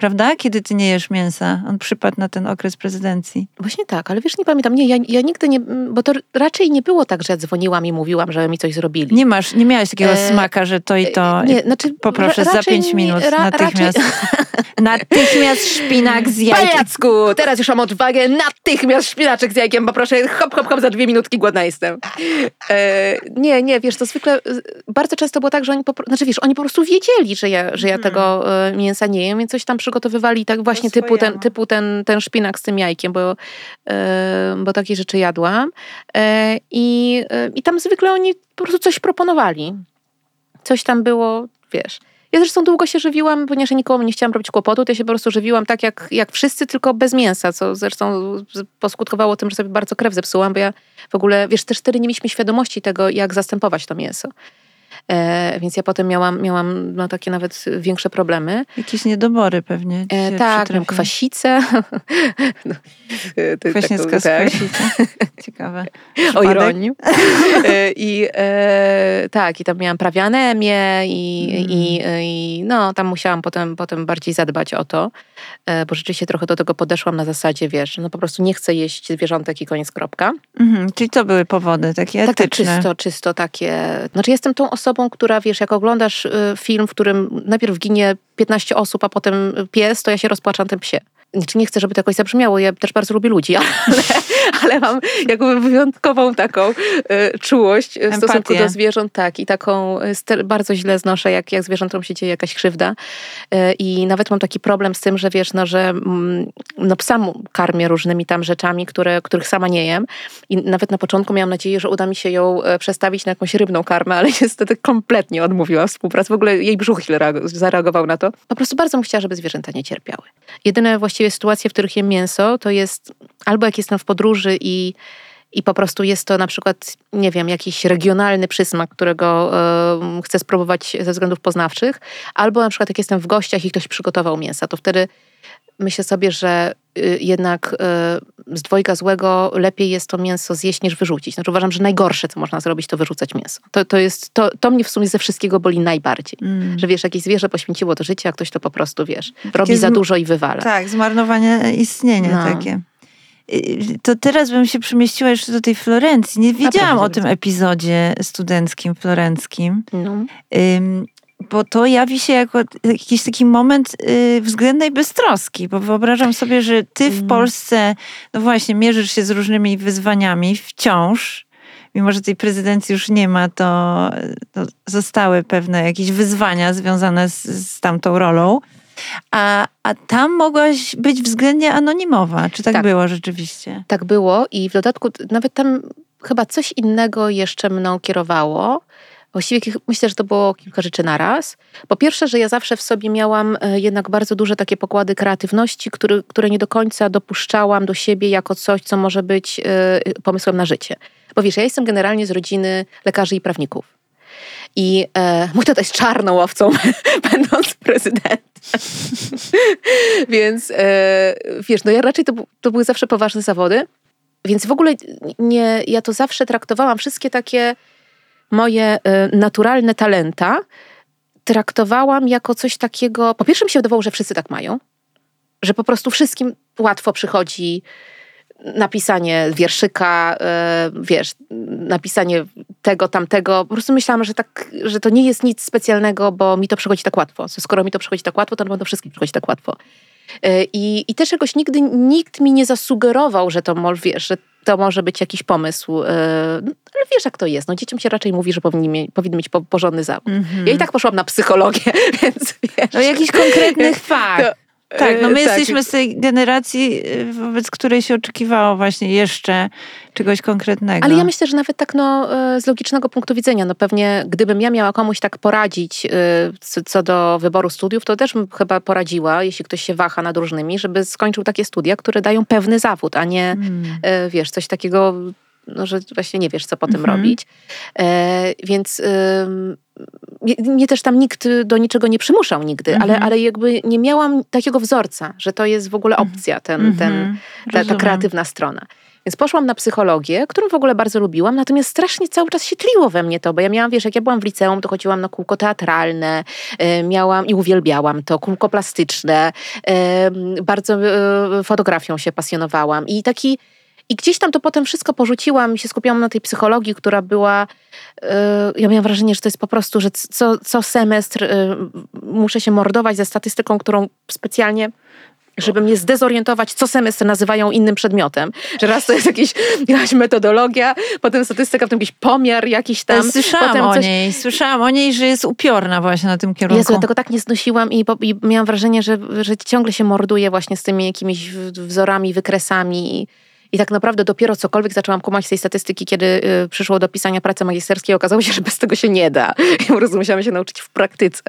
A: Prawda? Kiedy ty nie jesz mięsa. On przypadł na ten okres prezydencji.
B: Właśnie tak, ale wiesz, nie pamiętam. Nie, ja, ja nigdy nie, bo to raczej nie było tak, że ja dzwoniłam i mówiłam, żeby mi coś zrobili.
A: Nie masz, nie miałeś takiego
B: E,
A: smaka, że to i to.
B: Nie, znaczy,
A: Poproszę
B: ra-
A: za pięć minut
B: ra-
A: natychmiast.
B: Raczej,
A: Natychmiast szpinak z jajkiem.
B: Pajacku! Teraz już mam odwagę, natychmiast szpinaczek z jajkiem poproszę, hop, hop, hop, za dwie minutki głodna jestem. E, nie, nie, wiesz, to zwykle, e, bardzo często było tak, że oni po, znaczy wiesz, oni po prostu wiedzieli, że ja, że ja
A: Mhm.
B: tego e, mięsa nie jem, więc coś tam przygotowywali tak właśnie typu, ten, typu ten, ten szpinak z tym jajkiem, bo, e, bo takie rzeczy jadłam. E, i, e, I tam zwykle oni po prostu coś proponowali. Coś tam było, wiesz... Ja zresztą długo się żywiłam, ponieważ ja nikomu nie chciałam robić kłopotu, to ja się po prostu żywiłam tak jak, jak wszyscy, tylko bez mięsa, co zresztą poskutkowało tym, że sobie bardzo krew zepsułam, bo ja w ogóle, wiesz, też wtedy nie mieliśmy świadomości tego, jak zastępować to mięso. E, więc ja potem miałam, miałam no, takie nawet większe problemy.
A: Jakieś niedobory pewnie.
B: E, tak, miałam kwasicę. no, e, to-
A: Kwaśniewska z
B: tak.
A: kwasicą. Ciekawe.
B: o ironii. E, I e, tak, i tam miałam prawie anemię i,
A: Mm.
B: i, i no, tam musiałam potem, potem bardziej zadbać o to, e, bo rzeczywiście trochę do tego podeszłam na zasadzie, wiesz, no po prostu nie chcę jeść zwierzątek i koniec kropka.
A: Mhm, czyli to były powody takie
B: Tak, tak,
A: etyczne.
B: czysto, czysto takie. Znaczy jestem tą osobą, która, wiesz, jak oglądasz y, film, w którym najpierw ginie 15 osób, a potem pies, to ja się rozpłaczam tym psie. Znaczy nie chcę, żeby to jakoś zabrzmiało, ja też bardzo lubię ludzi, ale, ale mam jakby wyjątkową taką y, czułość w stosunku do zwierząt, tak, i taką y, ster- bardzo źle znoszę, jak, jak zwierzętom się dzieje jakaś krzywda. Y, I nawet mam taki problem z tym, że wiesz, no, że mm, no, psa karmię różnymi tam rzeczami, które, których sama nie jem. I nawet na początku miałam nadzieję, że uda mi się ją e, przestawić na jakąś rybną karmę, ale niestety kompletnie odmówiła współpracy. W ogóle jej brzuch źle reago- zareagował na to. Po prostu bardzo bym chciała, żeby zwierzęta nie cierpiały. Jedyne właściwie sytuacje, w których jem mięso, to jest albo jak jestem w podróży i i po prostu jest to na przykład, nie wiem, jakiś regionalny przysmak, którego e, chcę spróbować ze względów poznawczych, albo na przykład jak jestem w gościach i ktoś przygotował mięsa, to wtedy myślę sobie, że y, jednak y, z dwojga złego lepiej jest to mięso zjeść niż wyrzucić. Znaczy uważam, że najgorsze, co można zrobić, to wyrzucać mięso. To, to, jest, to, to mnie w sumie ze wszystkiego boli najbardziej.
A: Mm.
B: Że wiesz, jakieś zwierzę poświęciło to życie, a ktoś to po prostu, wiesz, robi za dużo i wywala.
A: Tak, zmarnowanie istnienia
B: No.
A: takie. Y, To teraz bym się przemieściła jeszcze do tej Florencji. Nie wiedziałam o tym epizodzie studenckim, florenckim.
B: No.
A: Ym, bo to jawi się jako jakiś taki moment y, względnej beztroski, bo wyobrażam sobie, że ty w
B: Mm.
A: Polsce, no właśnie, mierzysz się z różnymi wyzwaniami wciąż, mimo że tej prezydencji już nie ma, to, to zostały pewne jakieś wyzwania związane z, z tamtą rolą. A, a tam mogłaś być względnie anonimowa. Czy tak,
B: Tak.
A: było rzeczywiście?
B: Tak było i w dodatku nawet tam chyba coś innego jeszcze mną kierowało. Właściwie myślę, że to było kilka rzeczy naraz. Po pierwsze, że ja zawsze w sobie miałam e, jednak bardzo duże takie pokłady kreatywności, który, które nie do końca dopuszczałam do siebie jako coś, co może być e, pomysłem na życie. Bo wiesz, ja jestem generalnie z rodziny lekarzy i prawników. I e, mój tata jest czarną owcą, będąc prezydentem. Więc e, wiesz, no ja raczej to, to były zawsze poważne zawody. Więc w ogóle nie, ja to zawsze traktowałam, wszystkie takie moje e, naturalne talenta traktowałam jako coś takiego. Po pierwsze, mi się wydawało, że wszyscy tak mają, że po prostu wszystkim łatwo przychodzi napisanie wierszyka, e, wiesz, napisanie tego, tamtego. Po prostu myślałam, że, tak, że to nie jest nic specjalnego, bo mi to przychodzi tak łatwo. Skoro mi to przychodzi tak łatwo, to na pewno wszystkim przychodzi tak łatwo. E, I, I też jakoś nigdy nikt mi nie zasugerował, że to, wiesz, że to może być jakiś pomysł. e, no, Ale wiesz, jak to jest. No, dzieciom się raczej mówi, że powinni, powinni mieć po, porządny zawód.
A: Mhm.
B: Ja i tak poszłam na psychologię, więc wiesz.
A: No jakiś konkretnych fakt. Tak, no my
B: e,
A: jesteśmy z tej generacji, y, wobec której się oczekiwało właśnie jeszcze czegoś konkretnego.
B: Ale ja myślę, że nawet tak no, e, z logicznego punktu widzenia, no pewnie gdybym ja miała komuś tak poradzić co, do wyboru studiów, to też bym chyba poradziła, jeśli ktoś się waha nad różnymi, żeby skończył takie studia, które dają pewny zawód, a nie
A: Mm.
B: e, wiesz, coś takiego, no, że właśnie nie wiesz, co potem
A: Mhm.
B: robić. E, więc ym, mnie, też tam nikt do niczego nie przymuszał nigdy, ale,
A: Mhm.
B: ale jakby nie miałam takiego wzorca, że to jest w ogóle opcja, ten, ten,
A: Mhm.
B: ta, ta
A: Rozumiem.
B: kreatywna strona. Więc poszłam na psychologię, którą w ogóle bardzo lubiłam, natomiast strasznie cały czas się tliło we mnie to, bo ja miałam, wiesz, jak ja byłam w liceum, to chodziłam na kółko teatralne, e, miałam i uwielbiałam to, kółko plastyczne, e, bardzo e, fotografią się pasjonowałam i taki i gdzieś tam to potem wszystko porzuciłam i się skupiłam na tej psychologii, która była. ja miałam wrażenie, że to jest po prostu, że co, co semestr muszę się mordować ze statystyką, którą specjalnie żeby mnie zdezorientować, co semestr nazywają innym przedmiotem. Że raz to jest jakiś, jakaś metodologia, potem statystyka, potem jakiś pomiar jakiś tam.
A: Słyszałam o
B: coś...
A: niej, słyszałam o niej, że jest upiorna właśnie na tym kierunku.
B: Jezu, ja tego tak nie znosiłam i, i miałam wrażenie, że, że ciągle się morduje właśnie z tymi jakimiś wzorami, wykresami. I tak naprawdę dopiero cokolwiek zaczęłam kumać z tej statystyki, kiedy y, przyszło do pisania pracy magisterskiej, okazało się, że bez tego się nie da. I po musiałam się nauczyć w praktyce.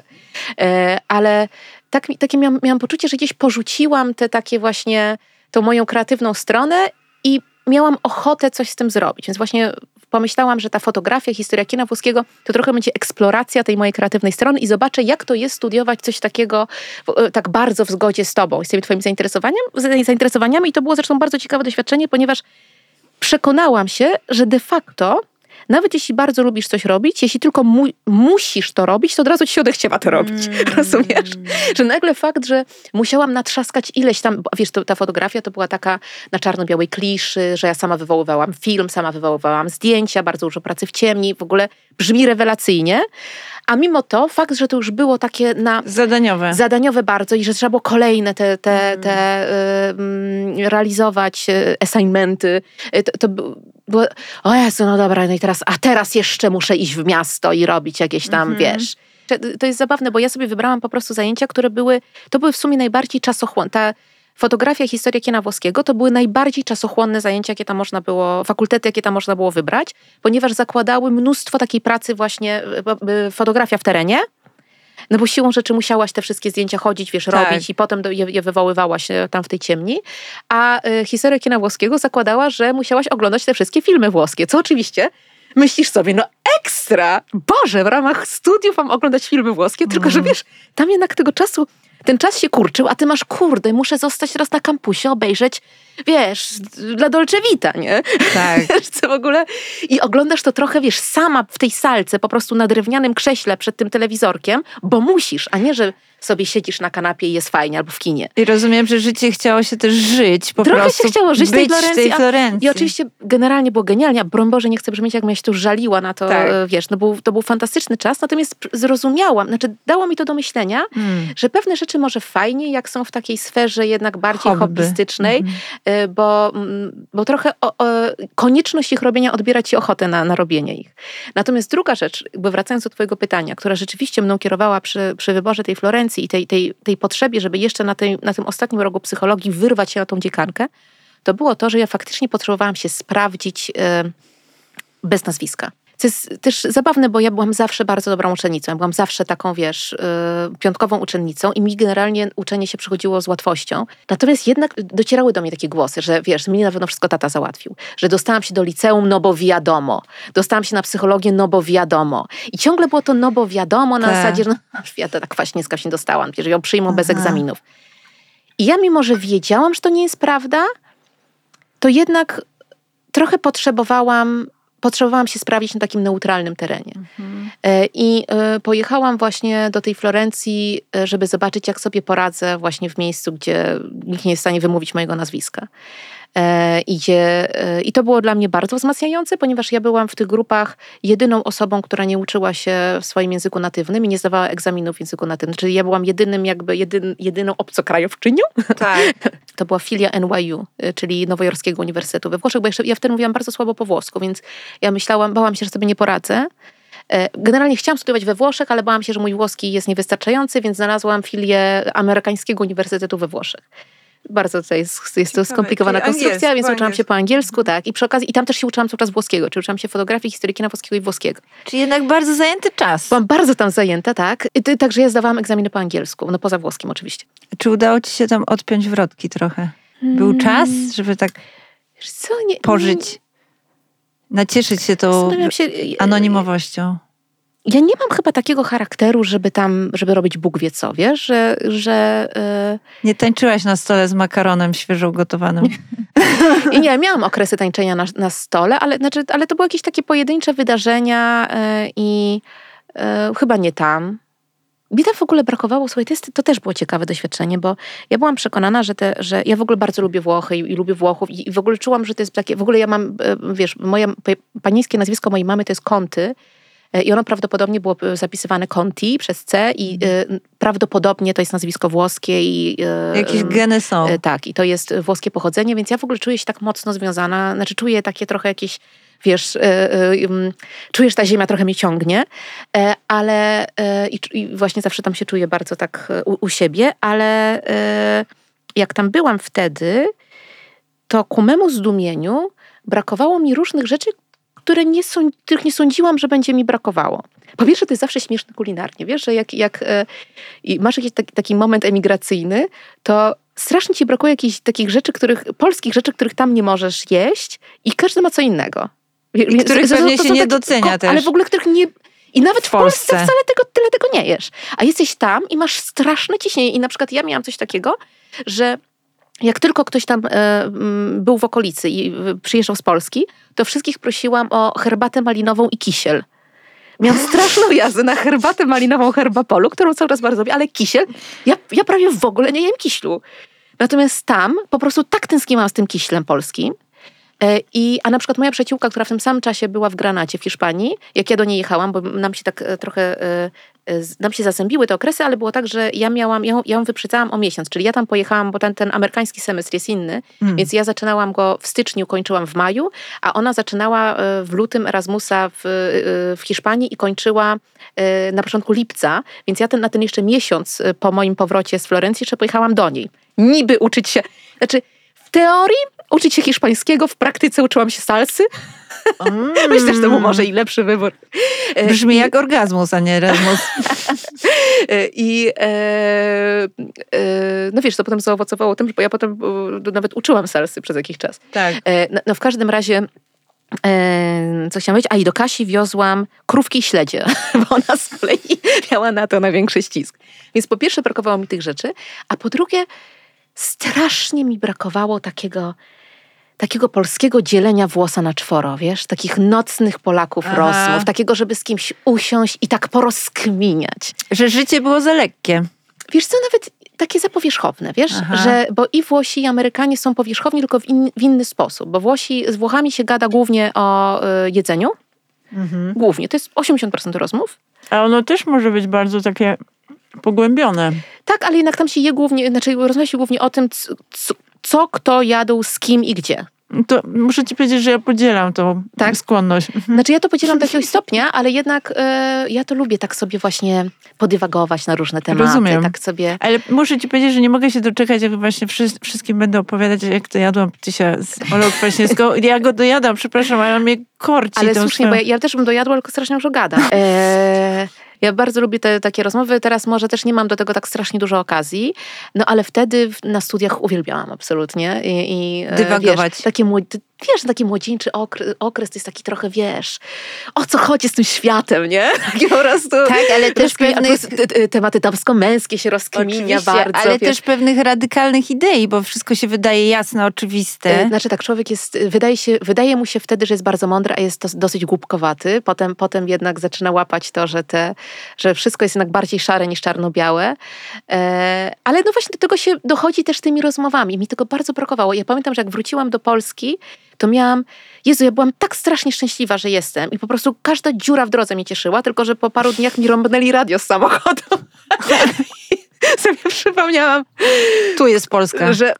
B: E, ale tak, takie miałam, miałam poczucie, że gdzieś porzuciłam te takie właśnie, tą moją kreatywną stronę i miałam ochotę coś z tym zrobić. Więc właśnie pomyślałam, że ta fotografia, historia kina włoskiego to trochę będzie eksploracja tej mojej kreatywnej strony i zobaczę, jak to jest studiować coś takiego e, tak bardzo w zgodzie z tobą, z tymi twoimi zainteresowaniami. I to było zresztą bardzo ciekawe doświadczenie, ponieważ przekonałam się, że de facto nawet jeśli bardzo lubisz coś robić, jeśli tylko mu musisz to robić, to od razu ci się odechciewa to robić. Mm. Rozumiesz? Że nagle fakt, że musiałam natrzaskać ileś tam, wiesz, to, ta fotografia to była taka na czarno-białej kliszy, że ja sama wywoływałam film, sama wywoływałam zdjęcia, bardzo dużo pracy w ciemni, w ogóle brzmi rewelacyjnie. A mimo to fakt, że to już było takie na...
A: Zadaniowe.
B: Zadaniowe bardzo i że trzeba było kolejne te, te, mm. te y, realizować y, assignmenty. Y, to, to było, o Jezu, no dobra, no i teraz, a teraz jeszcze muszę iść w miasto i robić jakieś tam, mm -hmm. wiesz... To jest zabawne, bo ja sobie wybrałam po prostu zajęcia, które były, to były w sumie najbardziej czasochłonne. Ta fotografia, historia kina włoskiego to były najbardziej czasochłonne zajęcia, jakie tam można było, fakultety, jakie tam można było wybrać, ponieważ zakładały mnóstwo takiej pracy właśnie, e, fotografia w terenie, no bo siłą rzeczy musiałaś te wszystkie zdjęcia chodzić, wiesz, tak. robić i potem je, je wywoływałaś e, tam w tej ciemni. A y, historia kina włoskiego zakładała, że musiałaś oglądać te wszystkie filmy włoskie, co oczywiście myślisz sobie, no ekstra! Boże, w ramach studiów mam oglądać filmy włoskie, tylko że mhm. wiesz, tam jednak tego czasu ten czas się kurczył, a ty masz, kurde, muszę zostać teraz na kampusie, obejrzeć, wiesz, dla Dolce Vita, nie?
A: Tak.
B: Wiesz, co w ogóle? I oglądasz to trochę, wiesz, sama w tej salce, po prostu na drewnianym krześle przed tym telewizorkiem, bo musisz, a nie, że sobie siedzisz na kanapie i jest fajnie, albo w kinie.
A: I rozumiem, że życie chciało się też żyć, po
B: Trochę
A: prostu
B: się chciało żyć
A: tej
B: Florencji.
A: tej Florencji.
B: I oczywiście generalnie było genialnie, a broń Boże, nie chcę brzmieć, jak się tu żaliła na to, tak. Wiesz, no był, to był fantastyczny czas, natomiast zrozumiałam, znaczy dało mi to do myślenia, hmm. że pewne rzeczy może fajnie, jak są w takiej sferze jednak bardziej Hobby. hobbystycznej, hmm. bo, mm, bo trochę o, o, konieczność ich robienia odbiera ci ochotę na, na robienie ich. Natomiast druga rzecz, jakby wracając do twojego pytania, która rzeczywiście mną kierowała przy, przy wyborze tej Florencji i tej, tej, tej potrzebie, żeby jeszcze na, tej, na tym ostatnim rogu psychologii wyrwać się na tą dziekankę, to było to, że ja faktycznie potrzebowałam się sprawdzić yy, bez nazwiska. Co jest też zabawne, bo ja byłam zawsze bardzo dobrą uczennicą. Ja byłam zawsze taką, wiesz, yy, piątkową uczennicą i mi generalnie uczenie się przychodziło z łatwością. Natomiast jednak docierały do mnie takie głosy, że wiesz, mnie na pewno wszystko tata załatwił. Że dostałam się do liceum, no bo wiadomo. Dostałam się na psychologię, no bo wiadomo. I ciągle było to no bo wiadomo na tak. zasadzie, że no ja to tak kwaśniewska się dostałam, że ją przyjmą Aha. bez egzaminów. I ja mimo, że wiedziałam, że to nie jest prawda, to jednak trochę potrzebowałam potrzebowałam się sprawdzić na takim neutralnym terenie. Mhm. E, I e, pojechałam właśnie do tej Florencji, e, żeby zobaczyć, jak sobie poradzę właśnie w miejscu, gdzie nikt nie jest w stanie wymówić mojego nazwiska. Idzie, I to było dla mnie bardzo wzmacniające, ponieważ ja byłam w tych grupach jedyną osobą, która nie uczyła się w swoim języku natywnym i nie zdawała egzaminów w języku natywnym. Czyli ja byłam jedynym, jakby jedyn, jedyną obcokrajowczynią.
A: Tak.
B: To była filia NYU, czyli Nowojorskiego Uniwersytetu we Włoszech, bo jeszcze, ja wtedy mówiłam bardzo słabo po włosku, więc ja myślałam, bałam się, że sobie nie poradzę. Generalnie chciałam studiować we Włoszech, ale bałam się, że mój włoski jest niewystarczający, więc znalazłam filię Amerykańskiego Uniwersytetu we Włoszech bardzo to jest, jest to skomplikowana konstrukcja, więc uczyłam się po angielsku, tak. I przy okazji, i tam też się uczyłam cały czas włoskiego, czyli uczyłam się fotografii, historyki na włoskiego i włoskiego.
A: Czyli jednak bardzo zajęty czas.
B: Byłam bardzo tam zajęta, tak. I, także ja zdawałam egzaminy po angielsku, no poza włoskim oczywiście.
A: Czy udało ci się tam odpiąć wrotki trochę? Był hmm. czas, żeby tak co, nie, pożyć, nacieszyć się tą się, anonimowością?
B: Ja nie mam chyba takiego charakteru, żeby tam, żeby robić Bóg wie co, wiesz, że... że
A: yy... Nie tańczyłaś na stole z makaronem świeżo ugotowanym.
B: I nie, miałam okresy tańczenia na, na stole, ale, znaczy, ale to były jakieś takie pojedyncze wydarzenia yy, i yy, chyba nie tam. Mi tam w ogóle brakowało, słuchaj, to, jest, to też było ciekawe doświadczenie, bo ja byłam przekonana, że, te, że ja w ogóle bardzo lubię Włochy i, i lubię Włochów i, i, w ogóle czułam, że to jest takie, w ogóle ja mam, wiesz, moje panieńskie nazwisko mojej mamy to jest Konty, E, I ono prawdopodobnie było e, zapisywane Conti przez C i mhm. prawdopodobnie to jest nazwisko włoskie i...
A: Jakieś geny są.
B: Tak, i to jest włoskie pochodzenie, więc ja w ogóle czuję się tak mocno związana, znaczy czuję takie trochę jakieś wiesz, czujesz, ta ziemia trochę mnie ciągnie, ale i, właśnie zawsze tam się czuję bardzo tak u, u siebie, ale jak tam byłam wtedy, to ku memu zdumieniu brakowało mi różnych rzeczy, które nie których nie sądziłam, że będzie mi brakowało. Po pierwsze, to jest zawsze śmieszne kulinarnie, wiesz, że jak, jak e, masz jakiś taki, taki moment emigracyjny, to strasznie ci brakuje jakichś takich rzeczy, których, polskich rzeczy, których tam nie możesz jeść i każdy ma co innego.
A: I których to, pewnie to, to się nie docenia też.
B: Ale w ogóle których nie... I nawet w, w Polsce. Polsce wcale tego, tyle tego nie jesz. A jesteś tam i masz straszne ciśnienie. I na przykład ja miałam coś takiego, że jak tylko ktoś tam e, był w okolicy i przyjeżdżał z Polski, to wszystkich prosiłam o herbatę malinową i kisiel. Miałam straszną jazdę na herbatę malinową herbapolu, którą cały czas bardzo lubię, ale kisiel, ja, ja prawie w ogóle nie jem kiślu. Natomiast tam po prostu tak tęskniłam z tym kiślem polskim, I, a na przykład moja przyjaciółka, która w tym samym czasie była w Granacie w Hiszpanii, jak ja do niej jechałam, bo nam się tak e, trochę, e, nam się zazębiły te okresy, ale było tak, że ja miałam, ja, ja ją wyprzedzałam o miesiąc, czyli ja tam pojechałam, bo ten, ten amerykański semestr jest inny, mm. więc ja zaczynałam go w styczniu, kończyłam w maju, a ona zaczynała w lutym Erasmusa w, w Hiszpanii i kończyła na początku lipca, więc ja ten, na ten jeszcze miesiąc po moim powrocie z Florencji jeszcze pojechałam do niej. Niby uczyć się, znaczy w teorii uczyć się hiszpańskiego, w praktyce uczyłam się salsy. Mm. Myślę, że to był może i lepszy wybór.
A: E, Brzmi I, jak orgazmus, a nie Erasmus.
B: E, I e, e, no wiesz, to potem zaowocowało tym, bo ja potem nawet uczyłam salsy przez jakiś czas.
A: Tak.
B: E, no, no, w każdym razie e, co chciałam powiedzieć? A i do Kasi wiozłam krówki i śledzie, bo ona z kolei miała na to największy ścisk. Więc po pierwsze brakowało mi tych rzeczy, a po drugie strasznie mi brakowało takiego takiego polskiego dzielenia włosa na czworo, wiesz? Takich nocnych Polaków Aha. rozmów, takiego, żeby z kimś usiąść i tak porozkminiać.
A: Że życie było za lekkie.
B: Wiesz co, nawet takie zapowierzchowne, wiesz? Aha. Że, bo i Włosi i Amerykanie są powierzchowni, tylko w, in, w inny sposób. Bo Włosi, z Włochami się gada głównie o y, jedzeniu. Mhm. Głównie. To jest 80% rozmów.
A: A ono też może być bardzo takie pogłębione.
B: Tak, ale jednak tam się je głównie, znaczy rozmawia się głównie o tym, co, co kto jadł, z kim i gdzie.
A: To muszę ci powiedzieć, że ja podzielam tą tak? skłonność.
B: Mhm. Znaczy ja to podzielam do jakiegoś stopnia, ale jednak e, ja to lubię tak sobie właśnie podywagować na różne tematy.
A: Rozumiem.
B: Tak sobie...
A: Ale muszę ci powiedzieć, że nie mogę się doczekać, jak właśnie wszystkim będę opowiadać, jak to jadłam ptysia z Olą Kwaśniewską. Ja go dojadam, przepraszam, ale on mnie korci.
B: Ale słusznie, swoją... bo ja, ja, też bym dojadła, tylko strasznie dużo gada. E, ja bardzo lubię te takie rozmowy. Teraz może też nie mam do tego tak strasznie dużo okazji, no ale wtedy na studiach uwielbiałam absolutnie. I, i
A: e, Dywagować.
B: Wiesz, takie wiesz, taki młodzieńczy okres, okres to jest taki trochę, wiesz, o co chodzi z tym światem, nie? Taki po prostu...
A: Tak, ale też pewnych...
B: Tematy damsko-męskie się rozkminia bardzo.
A: ale wiesz. też pewnych radykalnych idei, bo wszystko się wydaje jasne, oczywiste.
B: E, znaczy tak, człowiek jest, wydaje, się, wydaje mu się wtedy, że jest bardzo mądry, a jest dosyć głupkowaty. Potem, potem jednak zaczyna łapać to, że, te, że wszystko jest jednak bardziej szare niż czarno-białe. E, ale no właśnie do tego się dochodzi też tymi rozmowami. Mi tego bardzo brakowało. Ja pamiętam, że jak wróciłam do Polski, to miałam, Jezu, ja byłam tak strasznie szczęśliwa, że jestem i po prostu każda dziura w drodze mnie cieszyła, tylko że po paru dniach mi rąbnęli radio z samochodu. sobie przypomniałam.
A: Tu jest Polska.
B: Że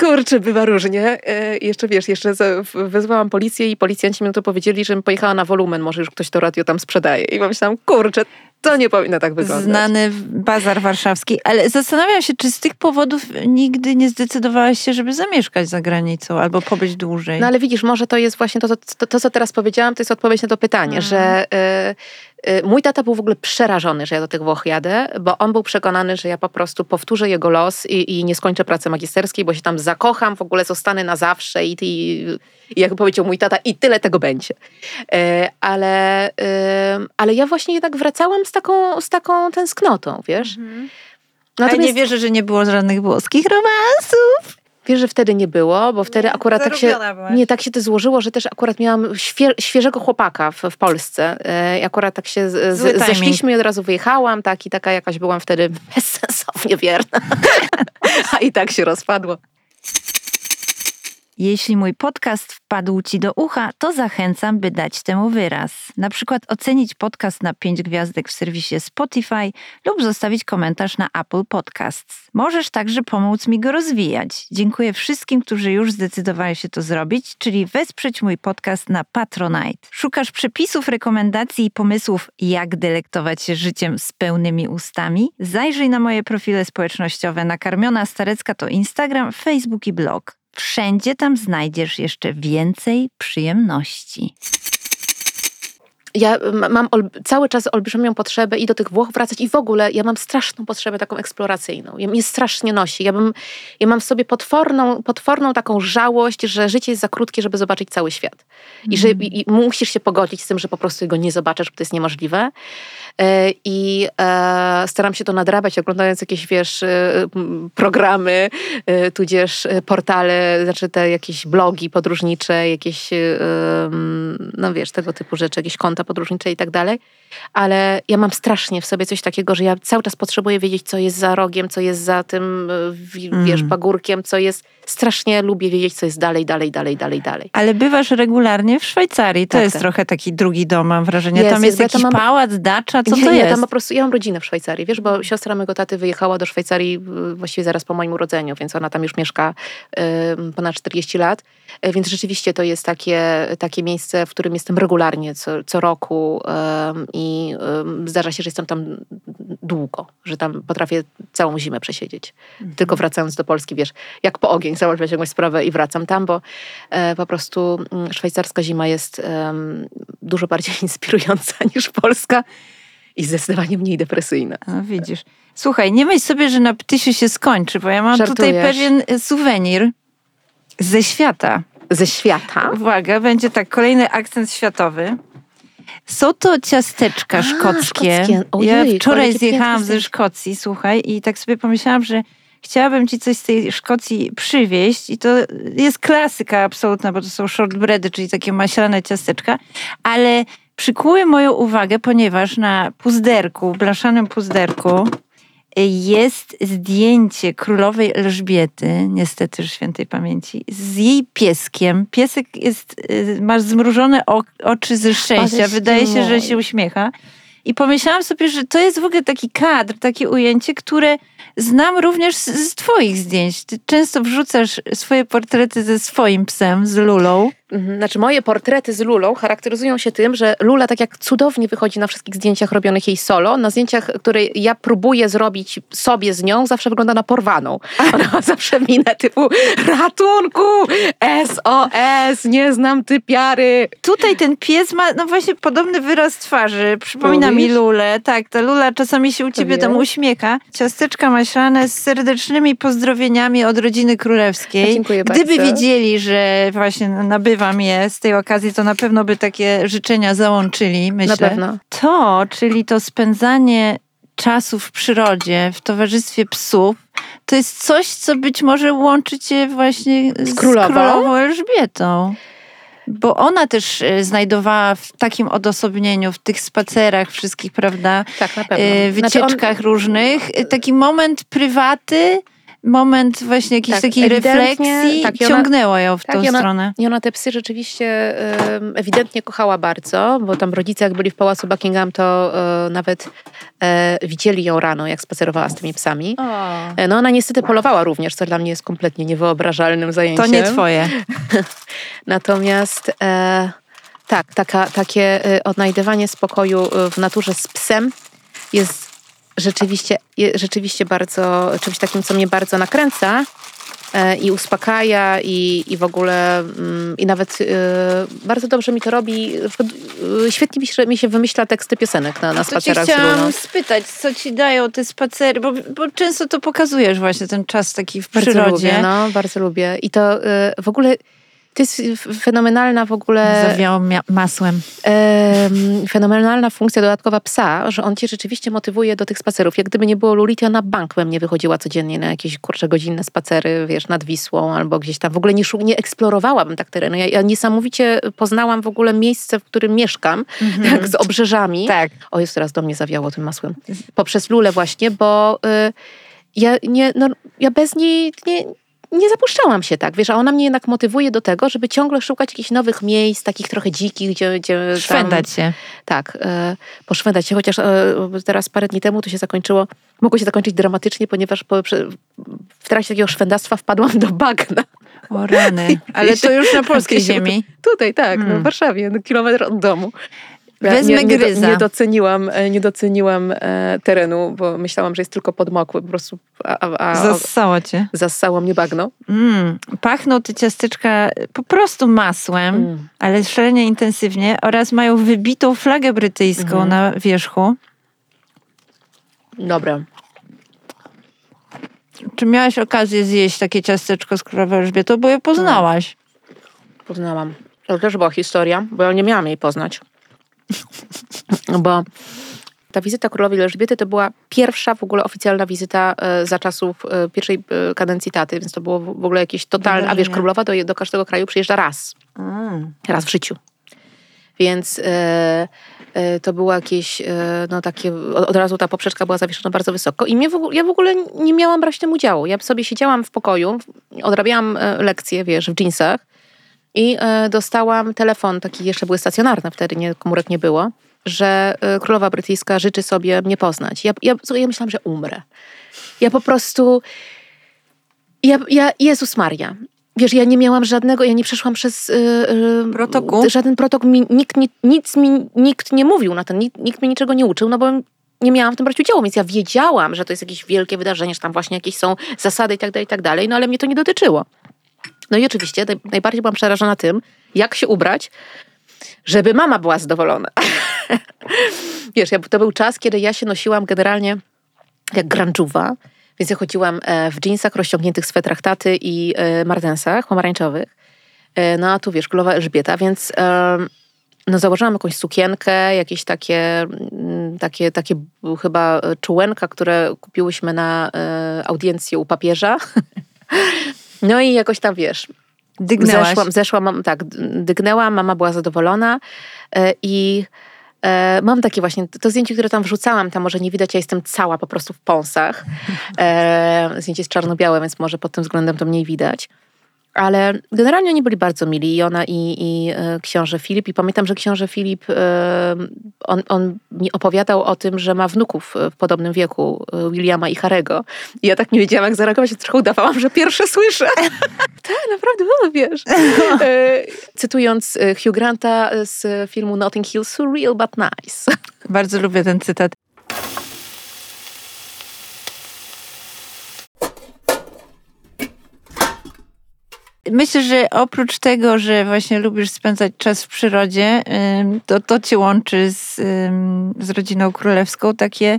B: Kurczę, bywa różnie. E, jeszcze wiesz, jeszcze wezwałam policję i policjanci mi to powiedzieli, żebym pojechała na wolumen, może już ktoś to radio tam sprzedaje. I myślałam, kurczę, to nie powinno tak wyglądać.
A: Znany bazar warszawski. Ale zastanawiam się, czy z tych powodów nigdy nie zdecydowałaś się, żeby zamieszkać za granicą albo pobyć dłużej.
B: No ale widzisz, może to jest właśnie to, to, to, to co teraz powiedziałam, to jest odpowiedź na to pytanie, mhm. że y, mój tata był w ogóle przerażony, że ja do tych Włoch jadę, bo on był przekonany, że ja po prostu powtórzę jego los i, i nie skończę pracy magisterskiej, bo się tam zakocham, w ogóle zostanę na zawsze i, i, i jak powiedział mój tata, i tyle tego będzie. E, ale, e, ale ja właśnie jednak wracałam z taką, z taką tęsknotą, wiesz.
A: Mhm. Natomiast... Ja nie wierzę, że nie było żadnych włoskich romansów.
B: Wiesz, że wtedy nie było, bo wtedy nie, akurat tak się, nie, tak się to złożyło, że też akurat miałam świe, świeżego chłopaka w, w Polsce. E, akurat tak się z, zeszliśmy i od razu wyjechałam, tak i taka jakaś byłam wtedy bezsensownie wierna. A i tak się rozpadło.
A: Jeśli mój podcast wpadł Ci do ucha, to zachęcam, by dać temu wyraz. Na przykład ocenić podcast na 5 gwiazdek w serwisie Spotify lub zostawić komentarz na Apple Podcasts. Możesz także pomóc mi go rozwijać. Dziękuję wszystkim, którzy już zdecydowali się to zrobić, czyli wesprzeć mój podcast na Patronite. Szukasz przepisów, rekomendacji i pomysłów, jak delektować się życiem z pełnymi ustami? Zajrzyj na moje profile społecznościowe. Nakarmiona Starecka to Instagram, Facebook i blog. Wszędzie tam znajdziesz jeszcze więcej przyjemności.
B: Ja mam cały czas olbrzymią potrzebę i do tych Włoch wracać i w ogóle ja mam straszną potrzebę taką eksploracyjną. Ja, mnie strasznie nosi. Ja, bym, ja mam w sobie potworną, potworną taką żałość, że życie jest za krótkie, żeby zobaczyć cały świat. I że mm. i, i musisz się pogodzić z tym, że po prostu go nie zobaczysz, bo to jest niemożliwe. E, I e, staram się to nadrabiać, oglądając jakieś, wiesz, e, programy, tudzież portale, znaczy te jakieś blogi podróżnicze, jakieś, no wiesz, tego typu rzeczy, jakieś konta podróżnicze i tak dalej ale ja mam strasznie w sobie coś takiego, że ja cały czas potrzebuję wiedzieć, co jest za rogiem, co jest za tym, wiesz, mm. pagórkiem, co jest. Strasznie lubię wiedzieć, co jest dalej, dalej, dalej, dalej, dalej.
A: Ale bywasz regularnie w Szwajcarii. To tak, jest tak. trochę taki drugi dom, mam wrażenie. Jest, tam jest, jest jakiś mam... pałac, dacza, co
B: nie,
A: to
B: nie,
A: jest?
B: Tam po prostu, ja mam rodzinę w Szwajcarii, wiesz, bo siostra mojego taty wyjechała do Szwajcarii właściwie zaraz po moim urodzeniu, więc ona tam już mieszka y, ponad 40 lat. Y, więc rzeczywiście to jest takie, takie miejsce, w którym jestem regularnie co, co roku y, i zdarza się, że jestem tam długo, że tam potrafię całą zimę przesiedzieć. Mhm. Tylko wracając do Polski, wiesz, jak po ogień, załatwiać jakąś sprawę i wracam tam, bo e, po prostu mm, szwajcarska zima jest dużo bardziej inspirująca niż polska i zdecydowanie mniej depresyjna.
A: No widzisz. Słuchaj, nie myśl sobie, że na Ptysiu się skończy, bo ja mam Żartujesz? tutaj pewien e, suwenir ze świata.
B: Ze świata?
A: Uwaga, będzie tak, kolejny akcent światowy. Są to ciasteczka A, szkockie. szkockie. Ojej, ja wczoraj zjechałam ze Szkocji, słuchaj, i tak sobie pomyślałam, że chciałabym ci coś z tej Szkocji przywieźć i to jest klasyka absolutna, bo to są shortbready, czyli takie maślane ciasteczka, ale przykuły moją uwagę, ponieważ na puzderku, blaszanym puzderku jest zdjęcie królowej Elżbiety, niestety już świętej pamięci, z jej pieskiem. Piesek jest, y, ma zmrużone oczy ze szczęścia, wydaje się, że się uśmiecha. I pomyślałam sobie, że to jest w ogóle taki kadr, takie ujęcie, które znam również z, z Twoich zdjęć. Ty często wrzucasz swoje portrety ze swoim psem, z Lulą.
B: Mhm. Znaczy, moje portrety z Lulą charakteryzują się tym, że Lula tak jak cudownie wychodzi na wszystkich zdjęciach robionych jej solo, na zdjęciach, które ja próbuję zrobić sobie z nią, zawsze wygląda na porwaną. Ona ma zawsze minę typu ratunku, SOS, nie znam typiary.
A: Tutaj ten pies ma no właśnie podobny wyraz twarzy. Przypomina Mówisz? mi Lulę. Tak, ta Lula czasami się u ciebie tam uśmiecha. Ciasteczka maślane z serdecznymi pozdrowieniami od rodziny królewskiej.
B: Dziękuję
A: Gdyby
B: bardzo.
A: wiedzieli, że właśnie nabywa wam je z tej okazji, to na pewno by takie życzenia załączyli, myślę.
B: Na pewno.
A: To, czyli to spędzanie czasu w przyrodzie, w towarzystwie psów, to jest coś, co być może łączy cię właśnie z, z królową? królową Elżbietą. Bo ona też e, znajdowała w takim odosobnieniu, w tych spacerach wszystkich, prawda?
B: Tak, na pewno.
A: Wycieczkach znaczy on... różnych, e, taki moment prywaty, moment właśnie jakiejś tak, takiej refleksji tak, ciągnęło ją w tak, tą
B: ona,
A: stronę.
B: I ona te psy rzeczywiście ewidentnie kochała bardzo, bo tam rodzice jak byli w Pałacu Buckingham, to e, nawet e, widzieli ją rano, jak spacerowała z tymi psami. E, no ona niestety polowała również, co dla mnie jest kompletnie niewyobrażalnym zajęciem.
A: To nie twoje.
B: Natomiast... tak, taka, takie odnajdywanie spokoju w naturze z psem jest rzeczywiście, rzeczywiście bardzo czymś takim, co mnie bardzo nakręca. e, i uspokaja i, i w ogóle mm, i nawet e, bardzo dobrze mi to robi. E, świetnie mi się, mi się wymyśla teksty piosenek na, na
A: To
B: spacerach z
A: chciałam spytać, co ci dają te spacery, bo, bo często to pokazujesz właśnie ten czas taki w
B: Bardzo
A: przyrodzie.
B: lubię, no, bardzo lubię. I to w ogóle to jest fenomenalna w ogóle
A: Zawiało masłem.
B: em, fenomenalna funkcja dodatkowa psa, że on cię rzeczywiście motywuje do tych spacerów. Jak gdyby nie było Luli, to ja na bank bym nie wychodziła codziennie na jakieś kurcze godzinne spacery, wiesz, nad Wisłą albo gdzieś tam. W ogóle nie, nie eksplorowałabym tak terenu. Ja, ja niesamowicie poznałam w ogóle miejsce, w którym mieszkam, tak z obrzeżami.
A: Tak.
B: O, jest teraz do mnie zawiało tym masłem. Poprzez Lulę właśnie, bo y, ja, nie, no, ja bez niej nie, nie zapuszczałam się tak, wiesz, a ona mnie jednak motywuje do tego, żeby ciągle szukać jakichś nowych miejsc, takich trochę dzikich, gdzie, gdzie tam,
A: Szwendać się.
B: tak, e, poszwendać się, chociaż e, teraz parę dni temu to się zakończyło, mogło się zakończyć dramatycznie, ponieważ po, w trakcie takiego szwendactwa wpadłam do bagna.
A: O rany. Ale to już na polskiej ziemi.
B: Tutaj, tak, no, w Warszawie, no, kilometr od domu.
A: Wezmę
B: nie, nie,
A: gryza.
B: nie doceniłam, e, nie doceniłam e, terenu, bo myślałam, że jest tylko podmokły, po prostu a, a,
A: Zassało cię.
B: zassało mnie bagno.
A: Mm. Pachną te ciasteczka po prostu masłem,
B: Mm.
A: ale szalenie intensywnie oraz mają wybitą flagę brytyjską
B: Mhm.
A: na wierzchu.
B: Dobra.
A: Czy miałaś okazję zjeść takie ciasteczko z królowej Elżbietą, bo je poznałaś?
B: Poznałam. To też była historia, bo ja nie miałam jej poznać. bo ta wizyta królowej Elżbiety to była pierwsza w ogóle oficjalna wizyta e, za czasów e, pierwszej e, kadencji taty, więc to było w ogóle jakieś totalne... A wiesz, królowa do, do każdego kraju przyjeżdża raz.
A: Mm.
B: raz w życiu. Więc e, e, to było jakieś, e, no takie, od, od razu ta poprzeczka była zawieszona bardzo wysoko i mnie w ja w ogóle nie miałam brać w tym udziału. Ja sobie siedziałam w pokoju, odrabiałam lekcje, wiesz, w dżinsach i e, dostałam telefon, taki jeszcze były stacjonarne wtedy, nie, komórek nie było, że e, królowa brytyjska życzy sobie mnie poznać. Ja, ja, ja myślałam, że umrę. Ja po prostu, ja, ja, Jezus Maria, Wiesz, ja nie miałam żadnego, ja nie przeszłam przez y, y,
A: Protokół?
B: żaden protokół. Nikt, ni, nic mi nikt nie mówił na ten, nikt, nikt mnie niczego nie uczył, no bo nie miałam w tym brać udziału, więc ja wiedziałam, że to jest jakieś wielkie wydarzenie, że tam właśnie jakieś są zasady i tak dalej, i tak dalej, no ale mnie to nie dotyczyło. No i oczywiście naj, najbardziej byłam przerażona tym, jak się ubrać, żeby mama była zadowolona. Wiesz, to był czas, kiedy ja się nosiłam generalnie jak grunge'uwa, więc ja chodziłam e, w jeansach, rozciągniętych swetrach taty i e, martensach pomarańczowych. E, No a tu wiesz, królowa Elżbieta, więc no założyłam jakąś sukienkę, jakieś takie, mm, takie, takie chyba czułenka, które kupiłyśmy na audiencję u papieża. No i jakoś tam, wiesz,
A: Dygnęłaś.
B: Zeszłam, zeszłam, tak, dygnęłam, mama była zadowolona e, i e, mam takie właśnie, to zdjęcie, które tam wrzucałam, tam może nie widać, ja jestem cała po prostu w pąsach. E, zdjęcie jest czarno-białe, więc może pod tym względem to mniej widać. Ale generalnie oni byli bardzo mili, i ona i, i e, książę Filip. I pamiętam, że książę Filip, e, on, on mi opowiadał o tym, że ma wnuków w podobnym wieku, e, Williama i Harego. I ja tak nie wiedziałam, jak zareagować, trochę udawałam, że pierwsze słyszę. tak, naprawdę, no wiesz. E, cytując e, Hugh Granta z filmu Notting Hill, surreal but nice.
A: Bardzo lubię ten cytat. Myślę, że oprócz tego, że właśnie lubisz spędzać czas w przyrodzie, to to cię łączy z, z rodziną królewską, takie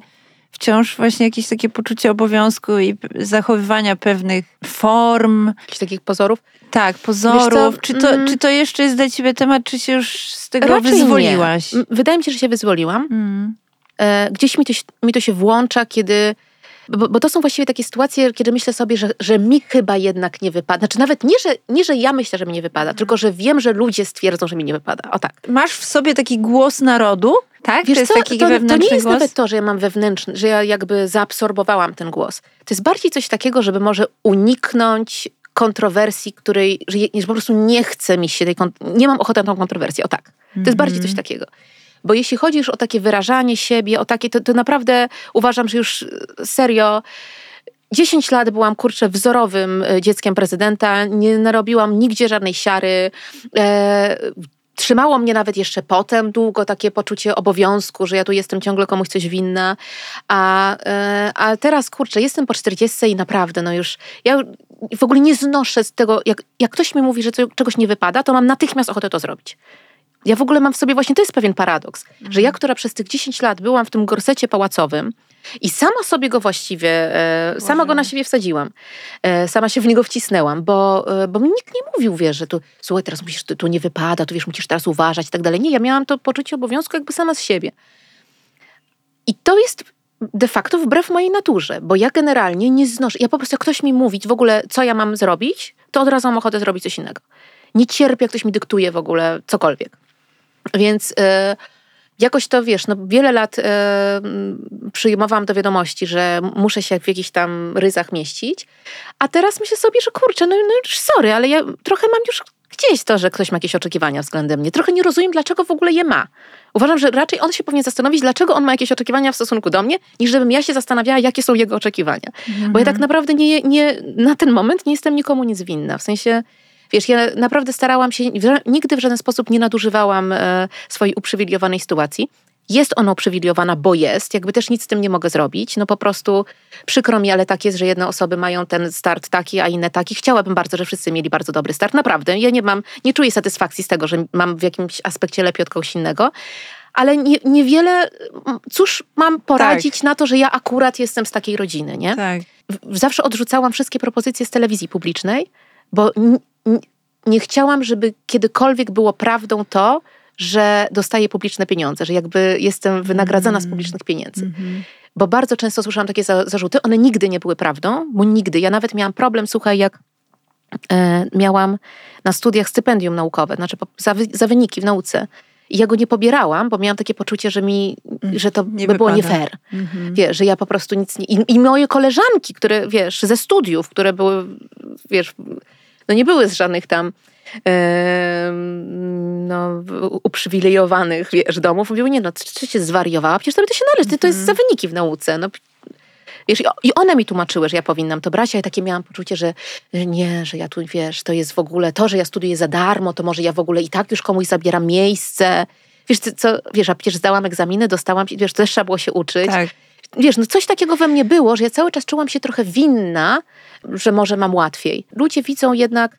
A: wciąż właśnie jakieś takie poczucie obowiązku i zachowywania pewnych form,
B: Jakichś takich pozorów.
A: tak, pozorów. Czy, to,
B: mm.
A: czy to jeszcze jest dla ciebie temat, czy się już z tego
B: Raczej
A: wyzwoliłaś?
B: Nie. Wydaje mi się, że się wyzwoliłam.
A: Mm.
B: E, gdzieś mi to, mi to się włącza, kiedy. Bo, bo to są właściwie takie sytuacje, kiedy myślę sobie, że, że mi chyba jednak nie wypada. Znaczy, nawet nie że, nie, że ja myślę, że mi nie wypada, tylko że wiem, że ludzie stwierdzą, że mi nie wypada. O tak.
A: Masz w sobie taki głos narodu, tak?
B: Wiesz
A: to jest
B: co,
A: taki
B: to, to
A: wewnętrzny
B: nie jest
A: głos.
B: nawet to, że ja mam wewnętrzny, że ja jakby zaabsorbowałam ten głos. To jest bardziej coś takiego, żeby może uniknąć kontrowersji, której, że, że po prostu nie chce mi się tej, nie mam ochoty na tą kontrowersję. O tak. To jest bardziej coś takiego. Bo jeśli chodzi już o takie wyrażanie siebie, o takie, to, to naprawdę uważam, że już e, serio 10 lat byłam, kurczę, wzorowym e, dzieckiem prezydenta, nie narobiłam nigdzie żadnej siary. E, trzymało mnie nawet jeszcze potem długo takie poczucie obowiązku, że ja tu jestem ciągle komuś coś winna. A, e, a teraz, kurczę, jestem po 40 i naprawdę, no już, ja w ogóle nie znoszę z tego, jak, jak ktoś mi mówi, że czegoś nie wypada, to mam natychmiast ochotę to zrobić. Ja w ogóle mam w sobie właśnie, to jest pewien paradoks, mhm. że ja, która przez tych 10 lat byłam w tym gorsecie pałacowym i sama sobie go właściwie, e, sama go na siebie wsadziłam, e, sama się w niego wcisnęłam, bo, e, bo mi nikt nie mówił, wiesz, że tu, słuchaj, teraz musisz, tu, tu nie wypada, tu wiesz, musisz teraz uważać i tak dalej. Nie, ja miałam to poczucie obowiązku jakby sama z siebie. I to jest de facto wbrew mojej naturze, bo ja generalnie nie znoszę, ja po prostu jak ktoś mi mówi w ogóle, co ja mam zrobić, to od razu mam ochotę zrobić coś innego. Nie cierpię, jak ktoś mi dyktuje w ogóle cokolwiek. Więc e, jakoś to wiesz, no wiele lat e, przyjmowałam do wiadomości, że muszę się w jakichś tam ryzach mieścić, a teraz myślę sobie, że kurczę, no, no już sorry, ale ja trochę mam już gdzieś to, że ktoś ma jakieś oczekiwania względem mnie. Trochę nie rozumiem, dlaczego w ogóle je ma. Uważam, że raczej on się powinien zastanowić, dlaczego on ma jakieś oczekiwania w stosunku do mnie, niż żebym ja się zastanawiała, jakie są jego oczekiwania. Mhm. Bo ja tak mhm. naprawdę nie, nie, na ten moment nie jestem nikomu nic winna. W sensie Wiesz, ja naprawdę starałam się, nigdy w żaden sposób nie nadużywałam e, swojej uprzywilejowanej sytuacji. Jest ona uprzywilejowana, bo jest, jakby też nic z tym nie mogę zrobić. No po prostu przykro mi, ale tak jest, że jedne osoby mają ten start taki, a inne taki. Chciałabym bardzo, że wszyscy mieli bardzo dobry start. Naprawdę. Ja nie mam, nie czuję satysfakcji z tego, że mam w jakimś aspekcie lepiej od kogoś innego. Ale nie, niewiele, cóż mam poradzić tak. na to, że ja akurat jestem z takiej rodziny, nie? Tak. Zawsze odrzucałam wszystkie propozycje z telewizji publicznej, bo nie chciałam, żeby kiedykolwiek było prawdą to, że dostaję publiczne pieniądze, że jakby jestem wynagradzana mm. z publicznych pieniędzy. Mm -hmm. Bo bardzo często słyszałam takie za, zarzuty, one nigdy nie były prawdą, bo nigdy. Ja nawet miałam problem, słuchaj, jak e, miałam na studiach stypendium naukowe, znaczy za, za wyniki w nauce. I ja go nie pobierałam, bo miałam takie poczucie, że mi, mm, że to nie by było nie fair. Mm -hmm. Wiesz, że ja po prostu nic nie... I, I moje koleżanki, które, wiesz, ze studiów, które były, wiesz, no nie były z żadnych tam no, uprzywilejowanych wiesz, domów. Mówiły, nie no, czy się zwariowała? Przecież to by się należy, to jest za mhm. wyniki w nauce. No, Wiesz, I one mi tłumaczyły, że ja powinnam to brać, a ja takie miałam poczucie, że, że nie, że ja tu, wiesz, to jest w ogóle to, że ja studiuję za darmo, to może ja w ogóle i tak już komuś zabieram miejsce. Wiesz, co, wiesz, a przecież zdałam egzaminy, dostałam, wiesz, też trzeba było się uczyć. Tak. Wiesz, no coś takiego we mnie było, że ja cały czas czułam się trochę winna, że może mam łatwiej. Ludzie widzą jednak,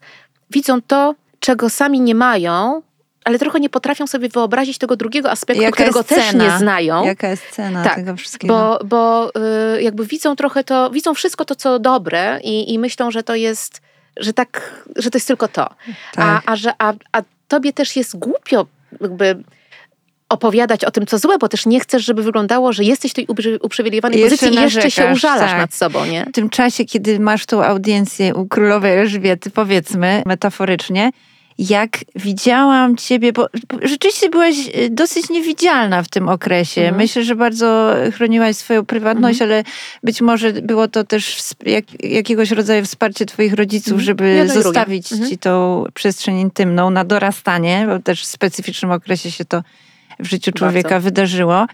B: widzą to, czego sami nie mają, ale trochę nie potrafią sobie wyobrazić tego drugiego aspektu, Jaka którego też nie znają.
A: Jaka jest cena tak, tego wszystkiego?
B: Bo, bo y, jakby widzą trochę to, widzą wszystko to, co dobre i, i myślą, że to jest, że tak, że to jest tylko to. Tak. A, a, że, a, a tobie też jest głupio jakby opowiadać o tym, co złe, bo też nie chcesz, żeby wyglądało, że jesteś w tej uprzywilejowanej pozycji i jeszcze się użalasz tak. nad sobą, nie?
A: W tym czasie, kiedy masz tą audiencję u królowej Elżbiety, powiedzmy, metaforycznie, jak widziałam ciebie, bo, rzeczywiście byłaś e, dosyć niewidzialna w tym okresie. Mhm. Myślę, że bardzo chroniłaś swoją prywatność, mhm. ale być może było to też jak, jakiegoś rodzaju wsparcie twoich rodziców, mhm. żeby zostawić mhm. ci tą przestrzeń intymną na dorastanie, bo też w specyficznym okresie się to w życiu człowieka bardzo. wydarzyło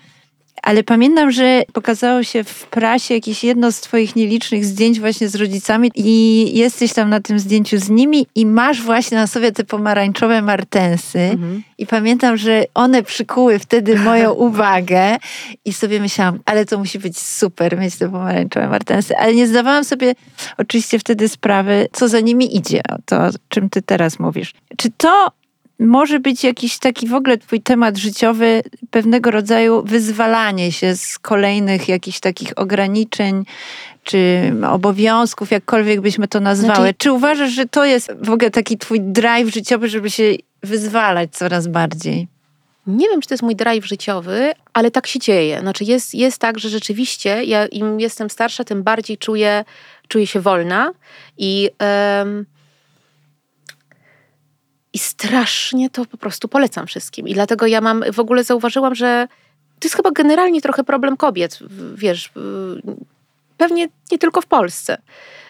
A: ale pamiętam, że pokazało się w prasie jakieś jedno z twoich nielicznych zdjęć właśnie z rodzicami i jesteś tam na tym zdjęciu z nimi i masz właśnie na sobie te pomarańczowe martensy mhm. i pamiętam, że one przykuły wtedy moją uwagę i sobie myślałam, ale to musi być super mieć te pomarańczowe martensy, ale nie zdawałam sobie oczywiście wtedy sprawy, co za nimi idzie, to o czym ty teraz mówisz. Czy to może być jakiś taki w ogóle twój temat życiowy, pewnego rodzaju wyzwalanie się z kolejnych jakichś takich ograniczeń czy obowiązków, jakkolwiek byśmy to nazwały. Znaczy... Czy uważasz, że to jest w ogóle taki twój drive życiowy, żeby się wyzwalać coraz bardziej?
B: Nie wiem, czy to jest mój drive życiowy, ale tak się dzieje. Znaczy jest, jest tak, że rzeczywiście ja im jestem starsza, tym bardziej czuję, czuję się wolna i... Um, i strasznie to po prostu polecam wszystkim. I dlatego ja mam, w ogóle zauważyłam, że to jest chyba generalnie trochę problem kobiet, wiesz, pewnie nie tylko w Polsce,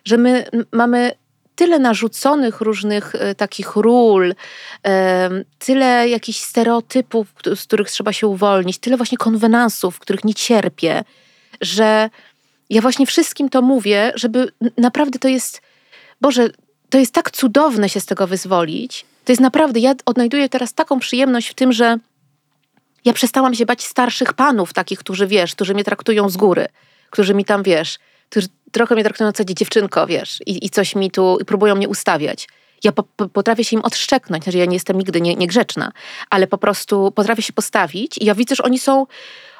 B: że my mamy tyle narzuconych różnych e, takich ról, tyle jakichś stereotypów, z których trzeba się uwolnić, tyle właśnie konwenansów, których nie cierpię, że ja właśnie wszystkim to mówię, żeby naprawdę to jest, Boże, to jest tak cudowne się z tego wyzwolić, to jest naprawdę, ja odnajduję teraz taką przyjemność w tym, że ja przestałam się bać starszych panów, takich, którzy wiesz, którzy mnie traktują z góry, którzy mi tam wiesz, którzy trochę mnie traktują co dziewczynko, wiesz, i, i coś mi tu, i próbują mnie ustawiać. Ja po, po, potrafię się im odszczeknąć, znaczy ja nie jestem nigdy nie, niegrzeczna, ale po prostu potrafię się postawić i ja widzę, że oni są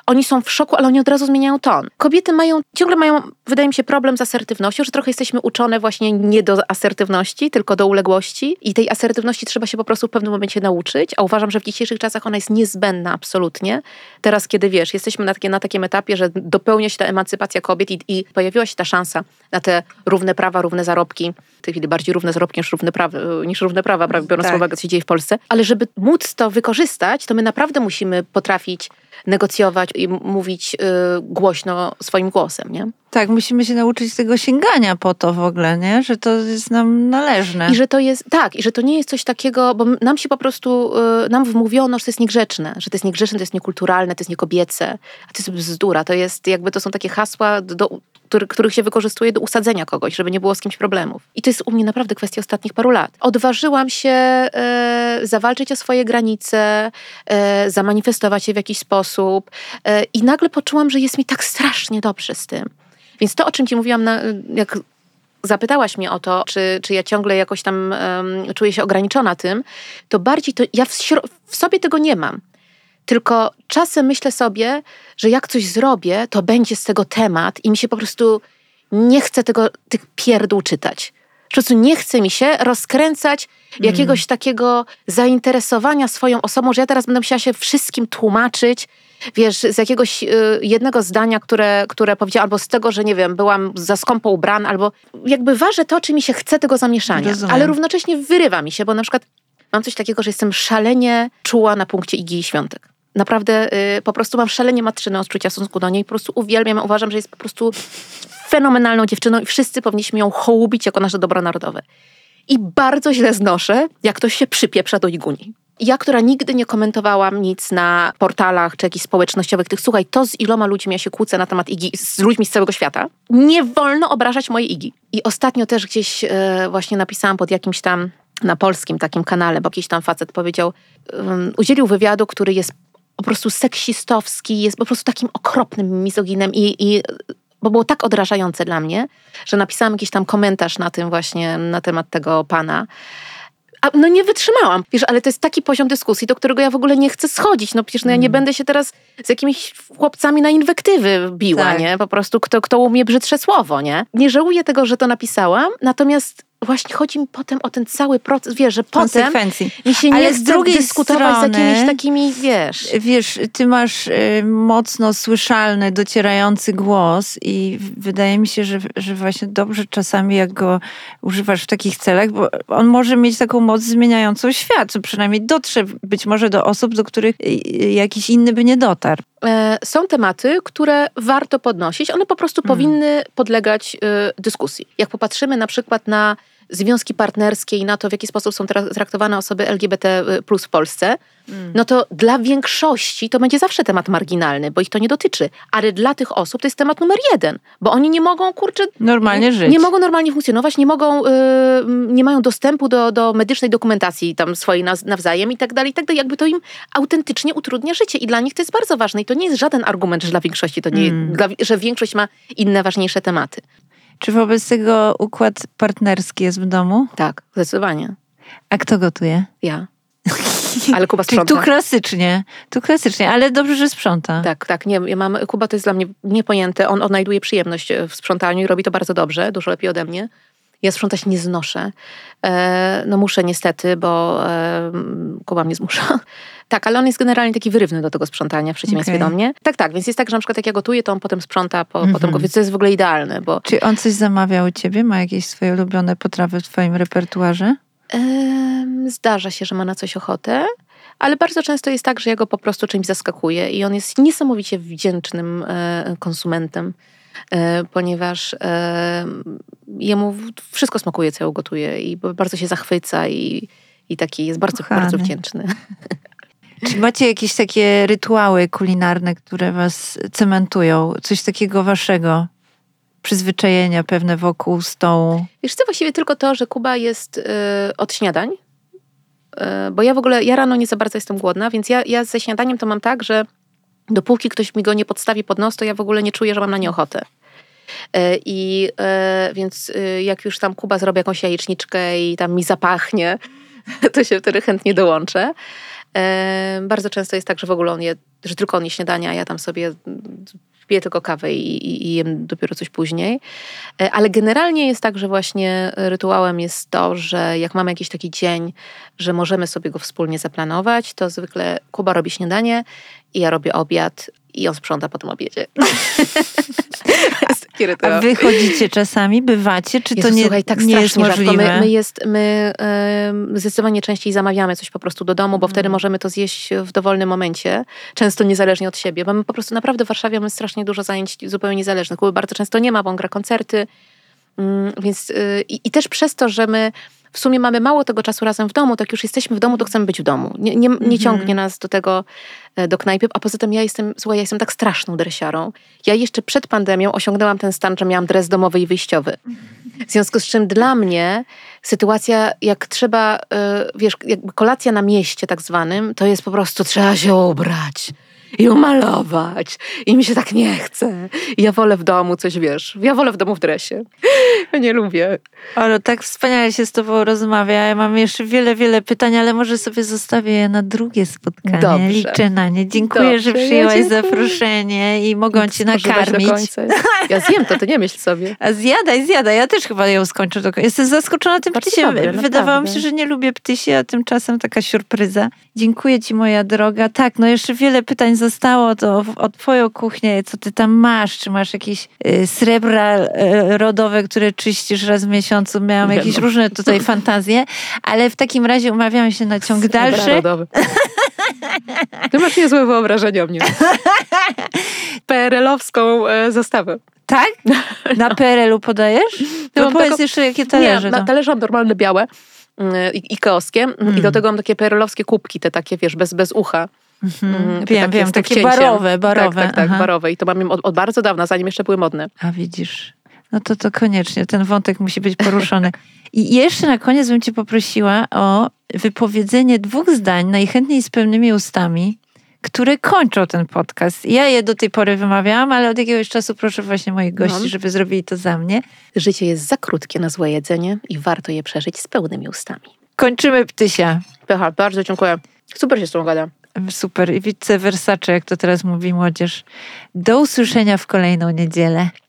B: oni są w szoku, ale oni od razu zmieniają ton. Kobiety mają, ciągle mają, wydaje mi się, problem z asertywnością, że trochę jesteśmy uczone właśnie nie do asertywności, tylko do uległości i tej asertywności trzeba się po prostu w pewnym momencie nauczyć, a uważam, że w dzisiejszych czasach ona jest niezbędna absolutnie. Teraz, kiedy wiesz, jesteśmy na, takie, na takim etapie, że dopełnia się ta emancypacja kobiet i, i pojawiła się ta szansa na te równe prawa, równe zarobki, w tej chwili bardziej równe zarobki niż równe prawa, niż równe prawa biorąc tak. uwagę, co się dzieje w Polsce, ale żeby móc to wykorzystać, to my naprawdę musimy potrafić negocjować i mówić y, głośno swoim głosem, nie?
A: Tak, musimy się nauczyć tego sięgania po to w ogóle, nie? Że to jest nam należne.
B: I że to jest, tak, i że to nie jest coś takiego, bo nam się po prostu, y, nam wmówiono, że to jest niegrzeczne, że to jest niegrzeczne, to jest niekulturalne, to jest niekobiece, a to jest bzdura, to jest jakby, to są takie hasła, do, który, których się wykorzystuje do usadzenia kogoś, żeby nie było z kimś problemów. I to jest u mnie naprawdę kwestia ostatnich paru lat. Odważyłam się e, zawalczyć o swoje granice, e, zamanifestować się w jakiś sposób e, i nagle poczułam, że jest mi tak strasznie dobrze z tym. Więc to, o czym ci mówiłam, na, jak zapytałaś mnie o to, czy, czy ja ciągle jakoś tam um, czuję się ograniczona tym, to bardziej to ja w, w sobie tego nie mam. Tylko czasem myślę sobie, że jak coś zrobię, to będzie z tego temat i mi się po prostu nie chce tego, tych pierdół czytać. Po prostu nie chce mi się rozkręcać jakiegoś mm. takiego zainteresowania swoją osobą, że ja teraz będę musiała się wszystkim tłumaczyć, wiesz, z jakiegoś y, jednego zdania, które, które powiedziałam, albo z tego, że nie wiem, byłam za skąpo ubrana, albo jakby ważę to, czy mi się chce tego zamieszania, Rozumiem. ale równocześnie wyrywa mi się, bo na przykład mam coś takiego, że jestem szalenie czuła na punkcie Igi i Świątek naprawdę y, po prostu mam szalenie matczyne odczucia w stosunku do niej. Po prostu uwielbiam, uważam, że jest po prostu fenomenalną dziewczyną i wszyscy powinniśmy ją hołubić jako nasze dobro narodowe. I bardzo źle znoszę, jak ktoś się przypieprza do Iguni. Ja, która nigdy nie komentowałam nic na portalach czy jakichś społecznościowych, tych słuchaj, to z iloma ludźmi ja się kłócę na temat Igi, z ludźmi z całego świata, nie wolno obrażać mojej Igi. I ostatnio też gdzieś e, właśnie napisałam pod jakimś tam na polskim takim kanale, bo jakiś tam facet powiedział, um, udzielił wywiadu, który jest po prostu seksistowski, jest po prostu takim okropnym mizoginem i, i bo było tak odrażające dla mnie, że napisałam jakiś tam komentarz na tym właśnie, na temat tego pana. A no nie wytrzymałam. Wiesz, ale to jest taki poziom dyskusji, do którego ja w ogóle nie chcę schodzić. No przecież no ja nie mm. będę się teraz z jakimiś chłopcami na inwektywy biła, tak. nie? Po prostu kto, kto umie brzydsze słowo, nie? Nie żałuję tego, że to napisałam, natomiast właśnie chodzi mi potem o ten cały proces, wiesz, że potem mi się nie Ale z drugiej dyskutować strony, z jakimiś takimi, wiesz...
A: Wiesz, ty masz y, mocno słyszalny, docierający głos i wydaje mi się, że, że właśnie dobrze czasami jak go używasz w takich celach, bo on może mieć taką moc zmieniającą świat, co przynajmniej dotrze być może do osób, do których y, y, jakiś inny by nie dotarł.
B: E, są tematy, które warto podnosić. One po prostu hmm. powinny podlegać y, dyskusji. Jak popatrzymy na przykład na związki partnerskie i na to, w jaki sposób są traktowane osoby LGBT y, plus w Polsce, mm. no to dla większości to będzie zawsze temat marginalny, bo ich to nie dotyczy. Ale dla tych osób to jest temat numer jeden, bo oni nie mogą, kurczę...
A: Normalnie żyć.
B: Nie mogą normalnie funkcjonować, nie mogą, yy, nie mają dostępu do, do medycznej dokumentacji tam swojej nawzajem i tak dalej, i tak dalej. Jakby to im autentycznie utrudnia życie i dla nich to jest bardzo ważne i to nie jest żaden argument, że dla większości to nie, mm. dla, że większość ma inne, ważniejsze tematy.
A: Czy wobec tego układ partnerski jest w domu?
B: Tak, zdecydowanie.
A: A kto gotuje?
B: Ja. Ale Kuba sprząta.
A: tu klasycznie, tu klasycznie, ale dobrze, że sprząta.
B: Tak, tak. Nie, ja mam, Kuba to jest dla mnie niepojęte. On odnajduje przyjemność w sprzątaniu i robi to bardzo dobrze, dużo lepiej ode mnie. Ja sprzątać nie znoszę. E, no muszę niestety, bo e, Kuba mnie zmusza. Tak, ale on jest generalnie taki wyrywny do tego sprzątania, w przeciwieństwie okay. do mnie. Tak, tak, więc jest tak, że na przykład jak ja gotuję, to on potem sprząta, po, mm -hmm. potem go, więc to jest w ogóle idealne. Bo...
A: Czy on coś zamawiał u ciebie? Ma jakieś swoje ulubione potrawy w twoim repertuarze?
B: zdarza się, że ma na coś ochotę, ale bardzo często jest tak, że ja go po prostu czymś zaskakuję i on jest niesamowicie wdzięcznym e, konsumentem. E, ponieważ e, jemu wszystko smakuje, co ja gotuję i bardzo się zachwyca i, i taki jest bardzo, bardzo wdzięczny.
A: Czy macie jakieś takie rytuały kulinarne, które was cementują? Coś takiego waszego? Przyzwyczajenia pewne wokół stołu?
B: Wiesz co, właściwie tylko to, że Kuba jest y, od śniadań, y, bo ja w ogóle, ja rano nie za bardzo jestem głodna, więc ja, ja ze śniadaniem to mam tak, że dopóki ktoś mi go nie podstawi pod nos, to ja w ogóle nie czuję, że mam na nie ochotę. E, I więc jak już tam Kuba zrobi jakąś jajeczniczkę i tam mi zapachnie, to się wtedy chętnie dołączę. Bardzo często jest tak, że w ogóle on je, że tylko on je śniadania, a ja tam sobie piję tylko kawę i, i, i jem dopiero coś później. E, ale generalnie jest tak, że właśnie rytuałem jest to, że jak mamy jakiś taki dzień, że możemy sobie go wspólnie zaplanować, to zwykle Kuba robi śniadanie i ja robię obiad i on sprząta po tym obiedzie.
A: A wychodzicie czasami, bywacie, czy
B: Jezu,
A: to nie,
B: słuchaj, tak
A: nie jest możliwe?
B: My, my, jest, my yy, zdecydowanie częściej zamawiamy coś po prostu do domu, bo mm. wtedy możemy to zjeść w dowolnym momencie, często niezależnie od siebie, bo my po prostu naprawdę w Warszawie mamy strasznie dużo zajęć zupełnie niezależnych. Kuby bardzo często nie ma, bo on gra koncerty, yy, więc yy, i też przez to, że my w sumie mamy mało tego czasu razem w domu, tak już jesteśmy w domu, to chcemy być w domu. Nie, nie, nie mhm. ciągnie nas do tego, e, do knajpy, a poza tym ja jestem, słuchaj, ja jestem tak straszną dresiarą. Ja jeszcze przed pandemią osiągnęłam ten stan, że miałam dres domowy i wyjściowy. W związku z czym dla mnie sytuacja, jak trzeba, e, wiesz, jakby kolacja na mieście tak zwanym, to jest po prostu trzeba się ubrać i umalować. I mi się tak nie chce. I ja wolę w domu coś, wiesz, ja wolę w domu w dresie. Ja nie lubię.
A: Ale tak wspaniale się z tobą rozmawia. Ja mam jeszcze wiele, wiele pytań, ale może sobie zostawię je na drugie spotkanie. Dobrze. Liczę na nie. Dziękuję, Dobrze, że przyjęłaś ja zaproszenie i mogą cię nakarmić.
B: Ja zjem to, ty nie myśl sobie.
A: A zjadaj, zjadaj. Ja też chyba ją skończę. Jestem zaskoczona tym Bardzo ptysiem. Dobre, Wydawało mi się, że nie lubię ptysi, a tymczasem taka surpryza. Dziękuję ci, moja droga. Tak, no jeszcze wiele pytań zostało to o twoją kuchnię, co ty tam masz, czy masz jakieś y, srebra y, rodowe, które czyścisz raz w miesiącu, miałam jakieś no. różne tutaj fantazje, ale w takim razie umawiamy się na ciąg srebra dalszy. Rodowy.
B: Ty masz niezłe wyobrażenie o mnie. PRL-owską e, zastawę.
A: Tak? Na PRL-u podajesz? No, no powiedz jeszcze, jakie talerze.
B: Nie, talerze mam normalne białe, mm, ikeowskie mm. i do mm. tego mam takie PRL-owskie kubki, te takie, wiesz, bez, bez ucha.
A: Mhm. Wiem, wiem, takie cięciem. barowe, barowe.
B: Tak, tak, tak barowe. I to mam od, od bardzo dawna, zanim jeszcze były modne.
A: A widzisz. No to to koniecznie, ten wątek musi być poruszony. I jeszcze na koniec bym cię poprosiła o wypowiedzenie dwóch zdań, najchętniej z pełnymi ustami, które kończą ten podcast. Ja je do tej pory wymawiałam, ale od jakiegoś czasu proszę właśnie moich gości, no. żeby zrobili to za mnie.
B: Życie jest za krótkie na złe jedzenie i warto je przeżyć z pełnymi ustami.
A: Kończymy ptysia.
B: Pycha, bardzo dziękuję. Super się z tą gada.
A: Super. I vice versace, jak to teraz mówi młodzież. Do usłyszenia w kolejną niedzielę.